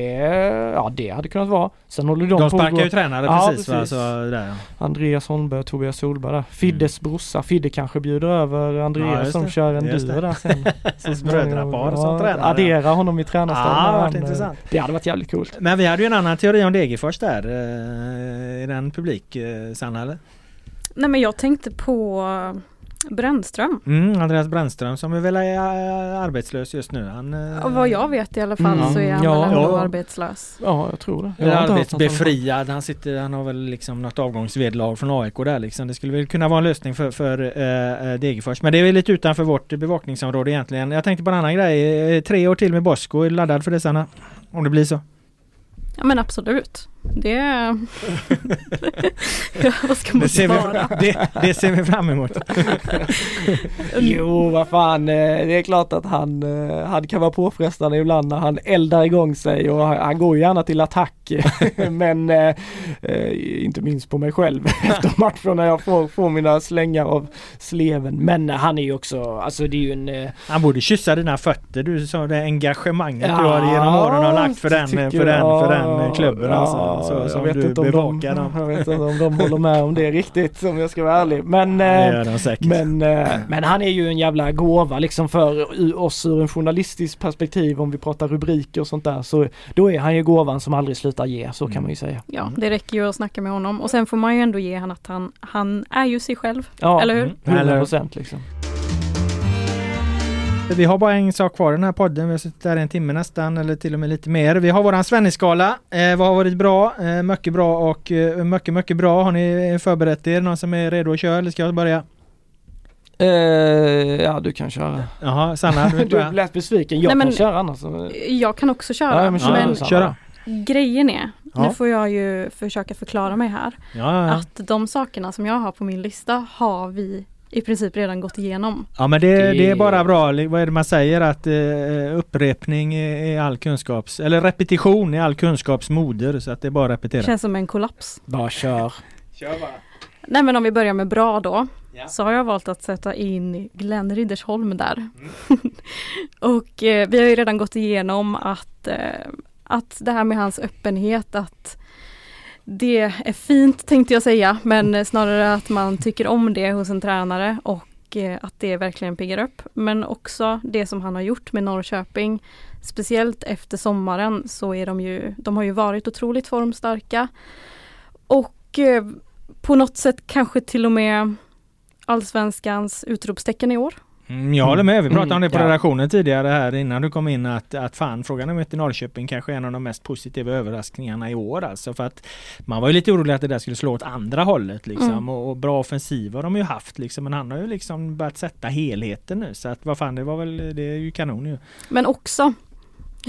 ja det hade kunnat vara. Sen håller de,
De
på
sparkar ju tränare
Ja,
precis,
precis.
Så, där, ja.
Andreas Holmberg och Tobias Solberg där. Fiddes brorsa. Fidde kanske bjuder över
Ja,
Andreas
just
som
det.
kör en duo där sen. Småningom.
brödrapar som tränare.
Addera honom i tränarstaben.
Ja, det
han, eh,
intressant.
Det hade varit jävligt coolt.
Men vi hade ju en annan teori om Degerfors där. Eh, Är den publik eh, sann eller?
Nej men jag tänkte på Brännström.
Mm, Andreas Brännström som är väl är eh, arbetslös just nu. Han, eh,
Och vad jag vet i alla fall
Mm.
så är han
Ja.
väl ändå
Ja.
arbetslös.
Ja, jag tror det. Sånt.
arbetsbefriad. Han, sitter, han har väl liksom något avgångsvedlag från AIK där liksom. Det skulle väl kunna vara en lösning för, för eh, eh, Degerfors. Men det är väl lite utanför vårt bevakningsområde egentligen. Jag tänkte på en annan grej. Eh, Tre år till med Bosko. Är laddad för det Sanna? Om det blir så.
Ja men absolut. Det... ja, vad ska man
Det ser,
svara?
vi, det, det ser vi fram emot.
Jo, vad fan, eh, det är klart att han, eh, han kan vara påfrestande ibland när han eldar igång sig och han, går gärna till attack. Men eh, inte minst på mig själv efter matchen när jag får, får mina slängar av sleven. Men han är ju också, alltså det är ju en
Han borde kyssa dina fötter. Du sa det engagemanget
Ja,
du har genom åren har lagt för den, för den, för den
jag.
eh, klubben alltså. Så,
jag
som
vet
du
inte om de. Jag vet inte om de håller med om det riktigt om jag ska vara ärlig. Men,
Det
eh, men, eh, men han är ju en jävla gåva liksom för oss ur en journalistisk perspektiv om vi pratar rubriker och sånt där. Så då är han ju gåvan som aldrig slutar ge, så kan man ju säga.
Ja, det räcker ju att snacka med honom. Och sen får man ju ändå ge han att han, han är ju sig själv.
Ja,
Eller hur?
Mm.
100 procent liksom.
Vi har bara en sak kvar i den här podden. Vi har suttit där en timme nästan eller till och med lite mer. Vi har våran Svennisskala. Eh, vad har varit bra? Eh, mycket bra och eh, mycket, mycket bra. Har ni förberett er? Någon som är redo att köra eller ska jag börja?
Eh, ja, du kan köra.
Jaha, Sanna du
Du lät besviken. Jag
Nej, men-
kan köra annars.
Jag kan också köra.
Ja, men kör
men
du, Sanna.
Kör då.
grejen är,
Ja.
nu får jag ju försöka förklara mig här.
Ja.
Att de sakerna som jag har på min lista har vi i princip redan gått igenom.
ja men det,
Det-
det är bara bra. Vad är det man säger? Att eh, upprepning är all kunskaps... Eller repetition är all kunskaps moder. Så att det är bara att repetera.
Känns som en kollaps.
Bara kör.
Nej men om vi börjar med bra då.
Ja.
Så har jag valt att sätta in Glenn Riddersholm där. och eh, vi har ju redan gått igenom att, eh, att det här med hans öppenhet att det är fint tänkte jag säga men snarare att man tycker om det hos en tränare och eh, att det verkligen piggar upp. Men också det som han har gjort med Norrköping. Speciellt efter sommaren så är de ju, de har ju varit otroligt formstarka. Och eh, på något sätt kanske till och med allsvenskans utropstecken i år.
Mm, jag håller med. Vi pratade om det på
Mm, ja.
redaktionen tidigare här innan du kom in att, att fan frågan om mötte Norrköping kanske är en av de mest positiva överraskningarna i år alltså. För att man var ju lite orolig att det där skulle slå åt andra hållet liksom.
Mm.
Och, och bra offensiv har de ju haft liksom. Men han har ju liksom börjat sätta helheten nu. Så att vad fan det var väl, det är ju kanon ju.
Men också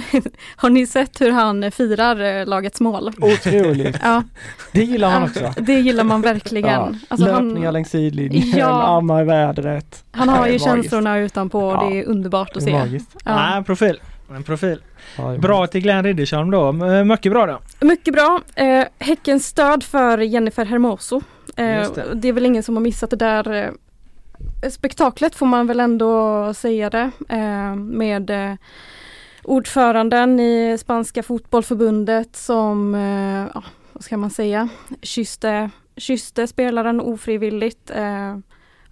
Har ni sett hur han firar eh, lagets mål?
Otroligt.
Ja,
Det gillar man också.
det gillar man verkligen.
Ja.
Alltså
Löpningar
han,
längs sidlinjen,
Ja.
armar i vädret.
han har ju
magiskt.
känslorna utanpå och
Ja.
det är underbart att se.
magiskt.
Ja.
Nej, en profil. En profil.
Ja, det är
Bra till Glenn Riddersholm då. M- Mycket bra då.
Mycket bra. Eh, häckens stöd för Jennifer Hermoso. Eh,
det.
det. är väl ingen som har missat det där eh, spektaklet får man väl ändå säga det. Eh, med eh, ordföranden i spanska fotbollförbundet som, eh, ja, vad ska man säga, kysste, kysste spelaren ofrivilligt. Eh,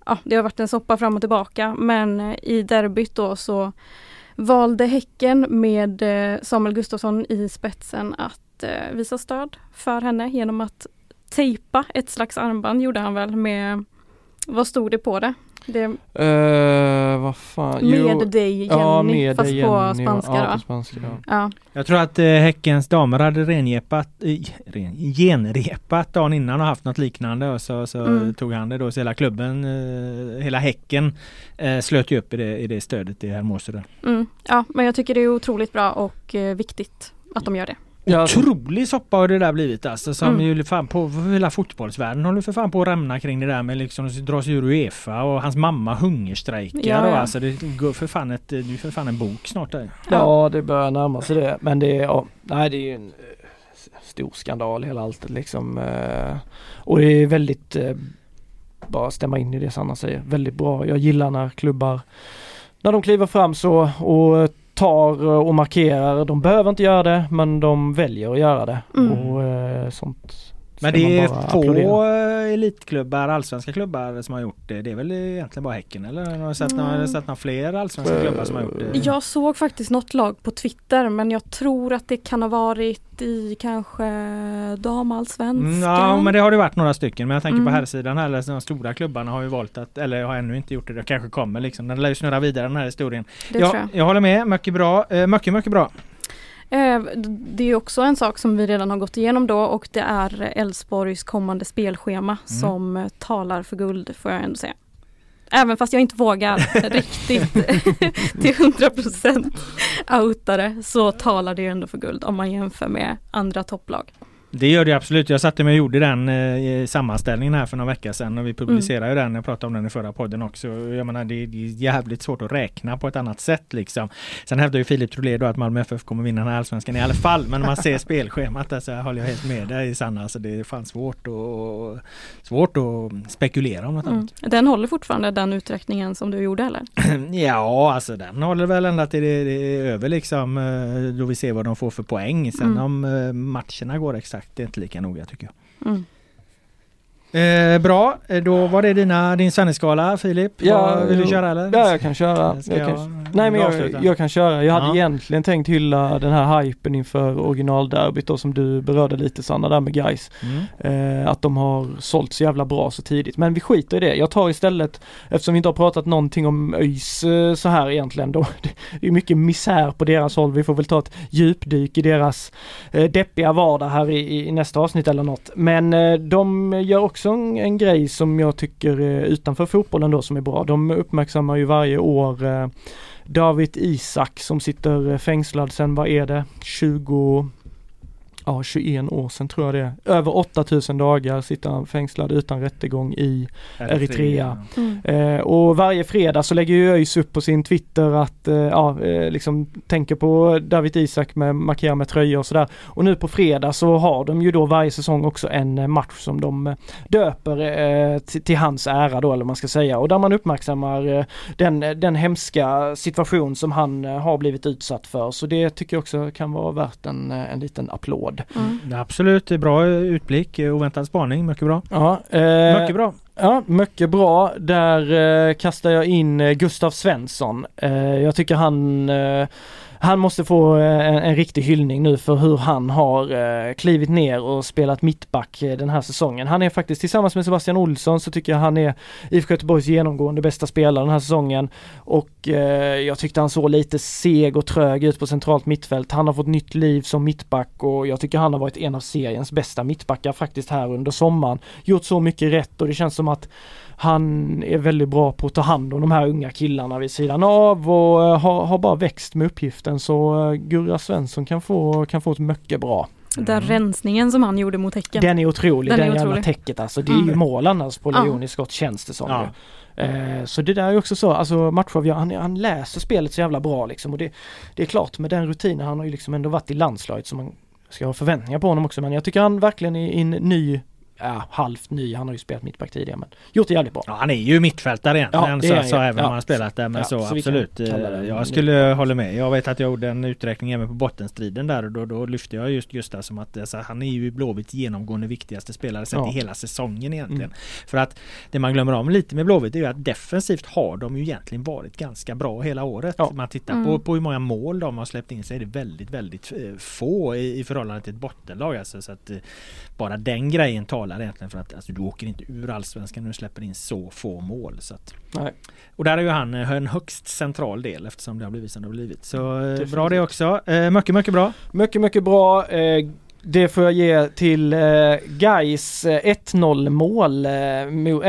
ja, det har varit en soppa fram och tillbaka men eh, i derbyt då så valde Häcken med Samuel Gustafsson i spetsen att visa stöd för henne genom att tejpa ett slags armband gjorde han väl med, vad stod det på det? Det
uh, vad fan,
med dig Jenny, ja, med fast Jenny, på spanska ja,
på spanska ja.
ja.
Jag tror att eh, Häckens damer hade rengepat, eh, ren, genrepat dagen innan och haft något liknande och så, så mm. tog han det då så hela klubben, eh, hela Häcken eh, slöt ju upp i det, i det stödet i Hermosa.
Mm. Ja men jag tycker det är otroligt bra och eh, viktigt att de gör det.
Ja, Otrolig soppa har det där blivit alltså som mm. ju fan på hela fotbollsvärlden håller för fan på att rämna kring det där med liksom att dra sig ur Uefa och hans mamma hungerstrejkar ja, ja. alltså det går för fan ett, det är för fan en bok snart där.
Ja det börjar närma sig det men det är, ja, nej det är en eh, stor skandal hela allt liksom eh, och det är väldigt eh, bara stämma in i det Sanna säger, väldigt bra. Jag gillar när klubbar när de kliver fram så och tar och markerar. De behöver inte göra det men de väljer att göra det. Mm. Och eh, sånt
men det är få applådera. elitklubbar, allsvenska klubbar som har gjort det. Det är väl egentligen bara Häcken eller har du sett, mm. några, sett några fler allsvenska klubbar som har gjort det?
Jag såg faktiskt något lag på Twitter men jag tror att det kan ha varit i kanske damallsvenskan. Mm,
ja men det har det varit några stycken men jag tänker mm. på här sidan här, de stora klubbarna har ju valt att, eller har ännu inte gjort det, det kanske kommer liksom. Den lär ju snurra vidare den här historien. Det jag, jag. jag håller med, mycket bra, eh, mycket mycket bra.
Eh, det är också en sak som vi redan har gått igenom då och det är Elfsborgs kommande spelschema mm. som talar för guld får jag ändå säga. Även fast jag inte vågar riktigt till 100% outa det så talar det ändå för guld om man jämför med andra topplag.
Det gör det absolut. Jag satte mig och gjorde den eh, sammanställningen här för några veckor sedan och vi publicerade mm. den. Jag pratade om den i förra podden också. Jag menar det är jävligt svårt att räkna på ett annat sätt liksom. Sen hävdar ju Filip Trolé då att Malmö FF kommer vinna den här allsvenskan i alla fall. Men när man ser spelschemat där så håller jag helt med dig Sanna. Alltså det är fan svårt och svårt att spekulera om något mm. annat.
Den håller fortfarande den uträkningen som du gjorde eller?
ja alltså den håller väl ända till det, det är över liksom. Eh, då vi ser vad de får för poäng. Sen mm. om eh, matcherna går exakt sagt, det är inte lika noga tycker jag. Mm. Eh, bra, eh, då var det dina, din Svenningsskala Filip. Ja, vill du köra eller?
Ja jag kan köra. Jag kan, nej men jag, jag, kan köra. Jag hade ja. egentligen tänkt hylla den här hypen inför originalderbyt då som du berörde lite Sanna där med guys. Mm. Eh, att de har sålt så jävla bra så tidigt. Men vi skiter i det. Jag tar istället, eftersom vi inte har pratat någonting om ÖIS eh, så här egentligen då. Det är mycket misär på deras håll. Vi får väl ta ett djupdyk i deras eh, deppiga vardag här i, i nästa avsnitt eller något. Men eh, de gör också också en, en grej som jag tycker utanför fotbollen då som är bra. De uppmärksammar ju varje år eh, David Isak som sitter eh, fängslad sen, vad är det, 20 ja, 21 år sedan tror jag det är. Över 8000 dagar sitter han fängslad utan rättegång i Eritrea. Mm. Eh, och varje fredag så lägger ju ÖIS upp på sin Twitter att, eh, ja, eh, liksom tänker på David Isak med markera med tröjor och sådär. Och nu på fredag så har de ju då varje säsong också en eh, match som de eh, döper eh, till hans ära då eller man ska säga och där man uppmärksammar den, den hemska situation som han har blivit utsatt för. Så det tycker jag också kan vara värt en, en liten applåd podd.
Mm. Absolut, bra utblick, oväntad spaning, mycket bra.
Ja, eh, mycket bra. Ja, mycket bra. Där eh, kastar jag in eh, Gustav Svensson. Eh, jag tycker han eh, han måste få eh, en, en, riktig hyllning nu för hur han har eh, klivit ner och spelat mittback eh, den här säsongen. Han är faktiskt tillsammans med Sebastian Olsson så tycker jag han är IFK Göteborgs genomgående bästa spelare den här säsongen. Och eh, jag tyckte han såg lite seg och trög ut på centralt mittfält. Han har fått nytt liv som mittback och jag tycker han har varit en av seriens bästa mittbackar faktiskt här under sommaren. Gjort så mycket rätt och det känns som att han är väldigt bra på att ta hand om de här unga killarna vid sidan av och uh, har, har bara växt med uppgiften så uh, Gurra Svensson kan få, kan få ett mycket bra.
Mm. Den rensningen som han gjorde mot Häcken.
Den är otrolig, den, den är jävla täcket alltså. Det är mm. ju mål annars på Leon i skott känns det som. Ja. Eh, så det där är också så, alltså matchavgörande, han, han läser spelet så jävla bra liksom och det, det är klart med den rutinen, han har ju liksom ändå varit i landslaget så man ska ha förväntningar på honom också men jag tycker han verkligen är i en ny ja, halvt ny, han har ju spelat mittback tidigare men gjort det jävligt bra.
Ja, han är ju mittfältare egentligen
Ja,
så, så
han ju.
även om
Ja.
han har spelat där men
Ja,
så,
så
absolut. Eh, Jag skulle hålla med. Jag vet att jag gjorde en uträkning även på bottenstriden där och då, då lyfte jag just Gustav som att alltså, han är ju Blåvitts genomgående viktigaste spelare sett
Ja.
i hela säsongen egentligen.
Mm.
För att det man glömmer om lite med Blåvitt är ju att defensivt har de ju egentligen varit ganska bra hela året.
Ja.
Man tittar
Mm.
på, på hur många mål de har släppt in så är det väldigt, väldigt eh, få i, i förhållande till ett bottenlag. Alltså, så att, eh, bara den grejen talar egentligen för att alltså, du åker inte ur allsvenskan när du släpper in så få mål. Så att, och där är ju han eh, en högst central del eftersom det har blivit som det har blivit. Så eh,
Definitivt.
bra det också. Eh, mycket, mycket bra.
Mycket, mycket bra. Eh, det får jag ge till eh, Gais 1-0 mål, eh,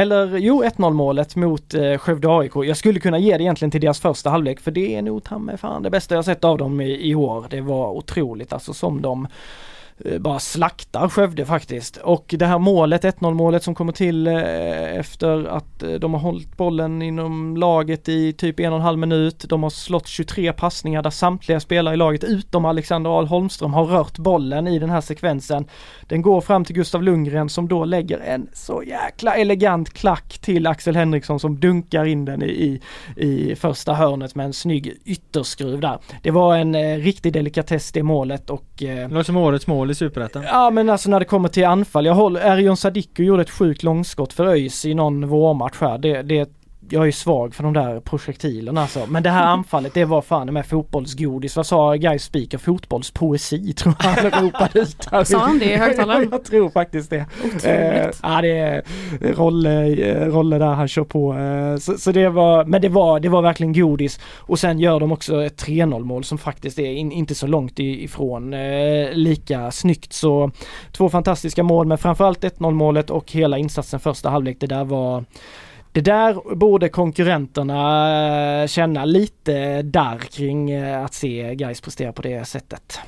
eller jo 1-0 målet mot eh, Skövde AIK. Jag skulle kunna ge det egentligen till deras första halvlek för det är nog ta fan det bästa jag sett av dem i, i år. Det var otroligt alltså som de eh, Eh, bara slaktar Skövde faktiskt. Och det här målet, 1-0 målet som kommer till eh, efter att eh, de har hållit bollen inom laget i typ en och en halv minut. De har slått 23 passningar där samtliga spelare i laget utom Alexander Ahl Holmström har rört bollen i den här sekvensen. Den går fram till Gustav Lundgren som då lägger en så jäkla elegant klack till Axel Henriksson som dunkar in den i, i, i första hörnet med en snygg ytterskruv där. Det var en eh, riktig delikatess det målet och eh,
Det låter som årets mål i Superettan.
Ja men alltså när det kommer till anfall, jag håller, Erion Sadiku gjorde ett sjukt långskott för ÖIS i någon vårmatch här. Det, det, jag är svag för de där projektilerna alltså. Men det här anfallet det var fan med fotbollsgodis. Vad sa Guy Speaker? Fotbollspoesi tror jag han ropade ut.
Sa han det i högtalaren?
jag tror faktiskt det. Eh,
Otroligt.
ja det är Rolle, eh, Rolle där han kör på. Eh, så, så det var, men det var, det var verkligen godis. Och sen gör de också ett 3-0 mål som faktiskt är in, inte så långt ifrån eh, lika snyggt. Så två fantastiska mål men framförallt 1-0 målet och hela insatsen första halvlek. Det där var det där borde konkurrenterna eh, känna lite där kring eh, att se guys prestera på det sättet.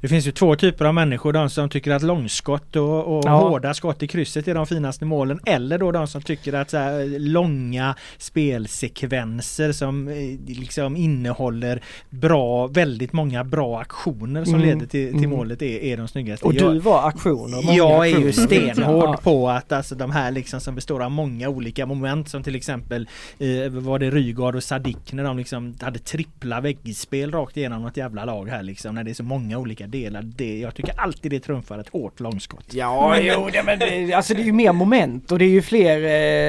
Det finns ju två typer av människor. De som tycker att långskott och, och
Ja.
hårda skott i krysset är de finaste målen. Eller då de som tycker att så här, långa spelsekvenser som eh, liksom innehåller bra, väldigt många bra aktioner som
Mm,
leder till, till
mm.
målet är, är de snyggaste.
Och du var aktioner.
Jag är ju stenhård på att alltså de här liksom som består av många olika moment som till exempel eh, var det Rygaard och Sadik när de liksom hade trippla väggspel rakt igenom något jävla lag här liksom när det är så många olika delar. Det, jag tycker alltid det trumfar ett hårt långskott.
Ja, jo, det, men det, alltså det är ju mer moment och det är ju fler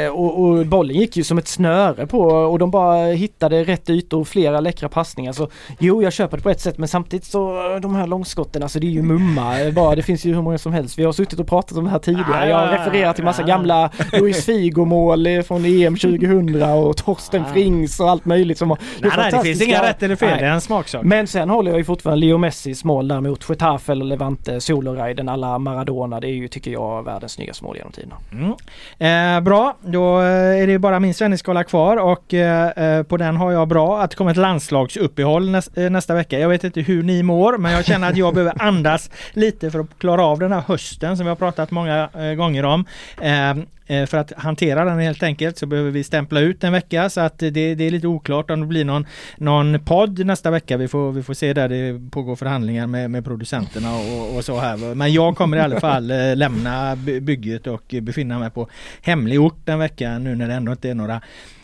eh, och, och bollen gick ju som ett snöre på och de bara hittade rätt ytor och flera läckra passningar. Så jo, jag köper det på ett sätt men samtidigt så de här långskotten, alltså det är ju mumma eh, bara. Det finns ju hur många som helst. Vi har suttit och pratat om det här tidigare. Jag har refererat till massa gamla Luis Figo-mål eh, från EM 2000 och Torsten Frings och allt möjligt som har
Nej, nej, det finns inga rätt eller fel.
Nej.
Det är en smaksak.
Men sen håller jag ju fortfarande Leo Messis mål där mot Getafe eller Levante, Soloriden alla Maradona. Det är ju, tycker jag, världens snyggaste mål genom tiderna.
Mm. Eh, bra, då eh, är det bara min svenningsskala kvar och eh, eh, på den har jag bra att det kommer ett landslagsuppehåll näs, eh, nästa vecka. Jag vet inte hur ni mår men jag känner att jag behöver andas lite för att klara av den här hösten som vi har pratat många eh, gånger om. Eh, för att hantera den helt enkelt så behöver vi stämpla ut en vecka så att det, det är lite oklart om det blir någon, någon podd nästa vecka. Vi får, vi får se där det pågår förhandlingar med, med producenterna och, och så här. Men jag kommer i alla fall eh, lämna bygget och befinna mig på hemlig ort en vecka nu när det ändå inte är några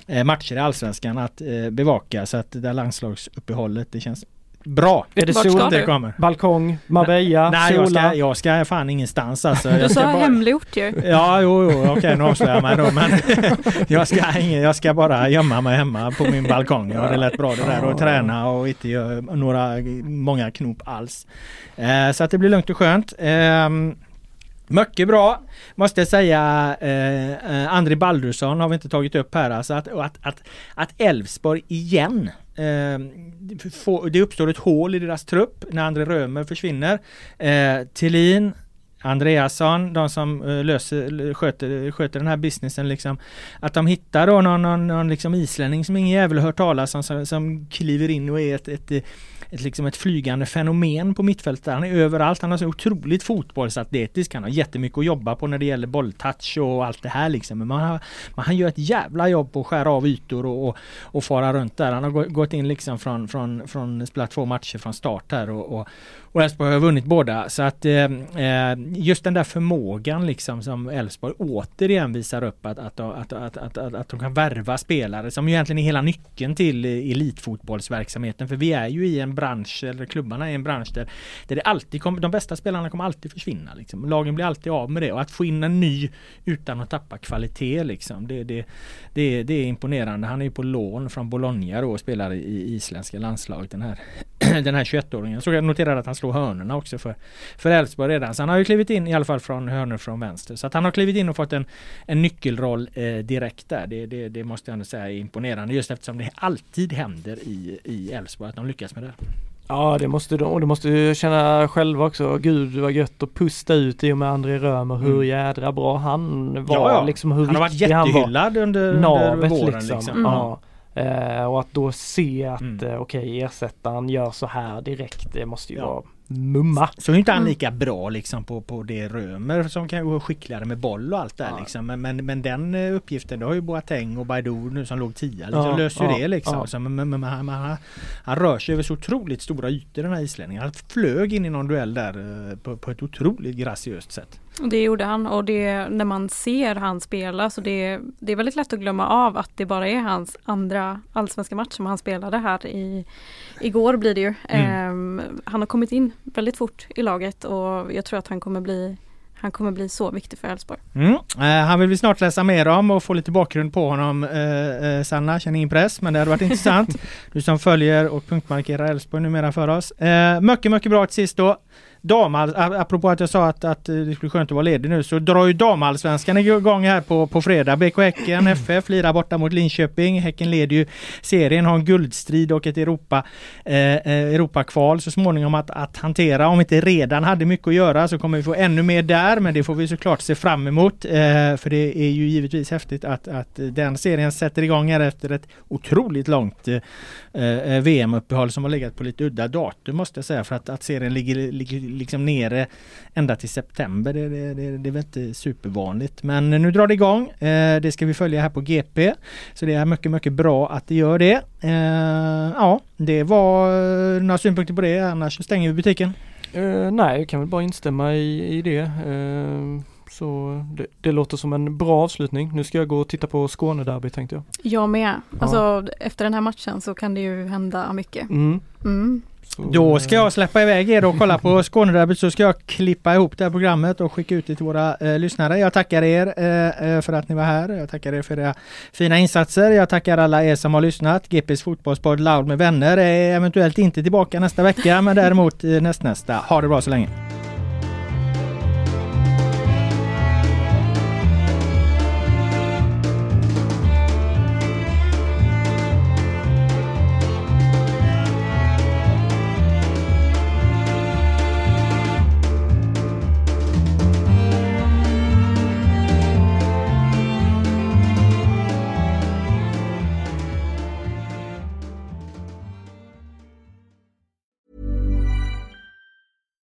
eh, matcher i Allsvenskan att bevaka. Så att det där landslagsuppehållet det känns bra.
Är det
Vart
sol,
Det
du?
kommer.
balkong, Marbella,
Nej jag
Sola?
ska, jag ska fan ingenstans alltså.
Du
Jag ska
sa
bara-
hemlig ort ju.
Ja, jo, jo, okej nu avslöjar jag mig då men jag ska, ingen, jag ska bara gömma mig hemma på min balkong. Ja, det lät bra det där och träna och inte göra några, många knop alls. Eh, så att det blir lugnt och skönt. Eh, mycket bra måste jag säga. Eh, eh, André Baldursson har vi inte tagit upp här. Alltså att, och att, att, att Elfsborg igen eh, få, det uppstår ett hål i deras trupp när André Römer försvinner. Eh, Tillin Andreasson, de som eh, löser, sköter, sköter den här businessen liksom. Att de hittar då någon, någon, någon liksom islänning som ingen jävel har hört talas om som, som kliver in och är ett, ett, ett, liksom ett flygande fenomen på mittfältet. Han är överallt. Han har så otroligt fotbollsatletisk. Han har jättemycket att jobba på när det gäller bolltouch och allt det här liksom. Men man har, men han gör ett jävla jobb på att skära av ytor och, och, och fara runt där. Han har gått in liksom från, från, från spelat två matcher från start här och, och, och Elfsborg har vunnit båda. Så att eh, eh, just den där förmågan liksom som Elfsborg återigen visar upp att, att, att, att, att, att, att de kan värva spelare som egentligen är hela nyckeln till eh, elitfotbollsverksamheten. För vi är ju i en bransch, eller klubbarna är i en bransch där, där det alltid kommer, de bästa spelarna kommer alltid försvinna. Liksom. Lagen blir alltid av med det och att få in en ny utan att tappa kvalitet liksom. Det, det, det, det är imponerande. Han är ju på lån från Bologna då och spelar i isländska landslaget den här, den här 21-åringen. Så jag noterade att han slog hörnorna också för för Elfsborg redan. Så han har ju klivit in i alla fall från hörnor från vänster. Så att han har klivit in och fått en, en nyckelroll eh, direkt där. Det, det, det, måste jag ändå säga är imponerande just eftersom det alltid händer i Elfsborg att de lyckas med det.
Ja det måste de, och de måste känna själva också. Gud vad gött att pusta ut i och med André Römer hur mm. jädra bra han var. Ja, ja. Liksom, hur
han har varit jättehyllad under, under våren. Liksom.
liksom. Mm. Ja. Eh, och att då se att mm. eh, okej okay, ersättaren gör så här direkt det måste ju ja. vara mumma.
Så är inte han mm. lika bra liksom på, på det Römer som kan vara skickligare med boll och allt där ja. liksom. Men, men, men den eh, uppgiften, det har ju Boateng och Baidoo nu som låg tia liksom, ja, löser ju ja, det liksom. Ja. Så, men, men, men han, han, han, rör sig över så otroligt stora ytor den här islänningen. Han flög in i någon duell där eh, på, på ett otroligt graciöst sätt.
Det gjorde han och det när man ser han spela så det, det är väldigt lätt att glömma av att det bara är hans andra allsvenska match som han spelade här i igår blir det ju. Mm. Um, han har kommit in väldigt fort i laget och jag tror att han kommer bli han kommer bli så viktig för Elfsborg.
Mm. Uh, han vill vi snart läsa mer om och få lite bakgrund på honom. Uh, uh, Sanna, känner ingen press men det hade varit intressant. Du som följer och punktmarkerar Elfsborg numera för oss. Uh, mycket, mycket bra till sist då damall, apropå att jag sa att, att det skulle skönt att vara ledig nu, så drar ju damallsvenskan igång här på, på fredag. BK Häcken, FF lirar borta mot Linköping. Häcken leder ju serien, har en guldstrid och ett Europa, eh, eh, Europakval så småningom att, att hantera. Om inte redan hade mycket att göra så kommer vi få ännu mer där, men det får vi såklart se fram emot. Eh, för det är ju givetvis häftigt att, att den serien sätter igång här efter ett otroligt långt eh, eh VM-uppehåll som har legat på lite udda datum måste jag säga för att, att serien ligger, ligger liksom nere ända till september. Det, det, det, det är väl inte supervanligt. Men nu drar det igång. Eh, det ska vi följa här på GP. Så det är mycket, mycket bra att det gör det. Eh, ja, det var eh, några synpunkter på det. Annars stänger vi butiken.
Uh, nej, jag kan väl bara instämma i, i det. Uh, så det, det, låter som en bra avslutning. Nu ska jag gå och titta på Skånederby tänkte jag.
Jag med. Alltså ja. efter den här matchen så kan det ju hända mycket.
Mm.
Mm.
Då ska jag släppa iväg er och kolla på Skånederbyt så ska jag klippa ihop det här programmet och skicka ut det till våra eh, lyssnare. Jag tackar er eh, eh för att ni var här. Jag tackar er för era fina insatser. Jag tackar alla er som har lyssnat. GPs fotbollspodd Loud med vänner är eventuellt inte tillbaka nästa vecka men däremot eh, nästnästa. Ha det bra så länge!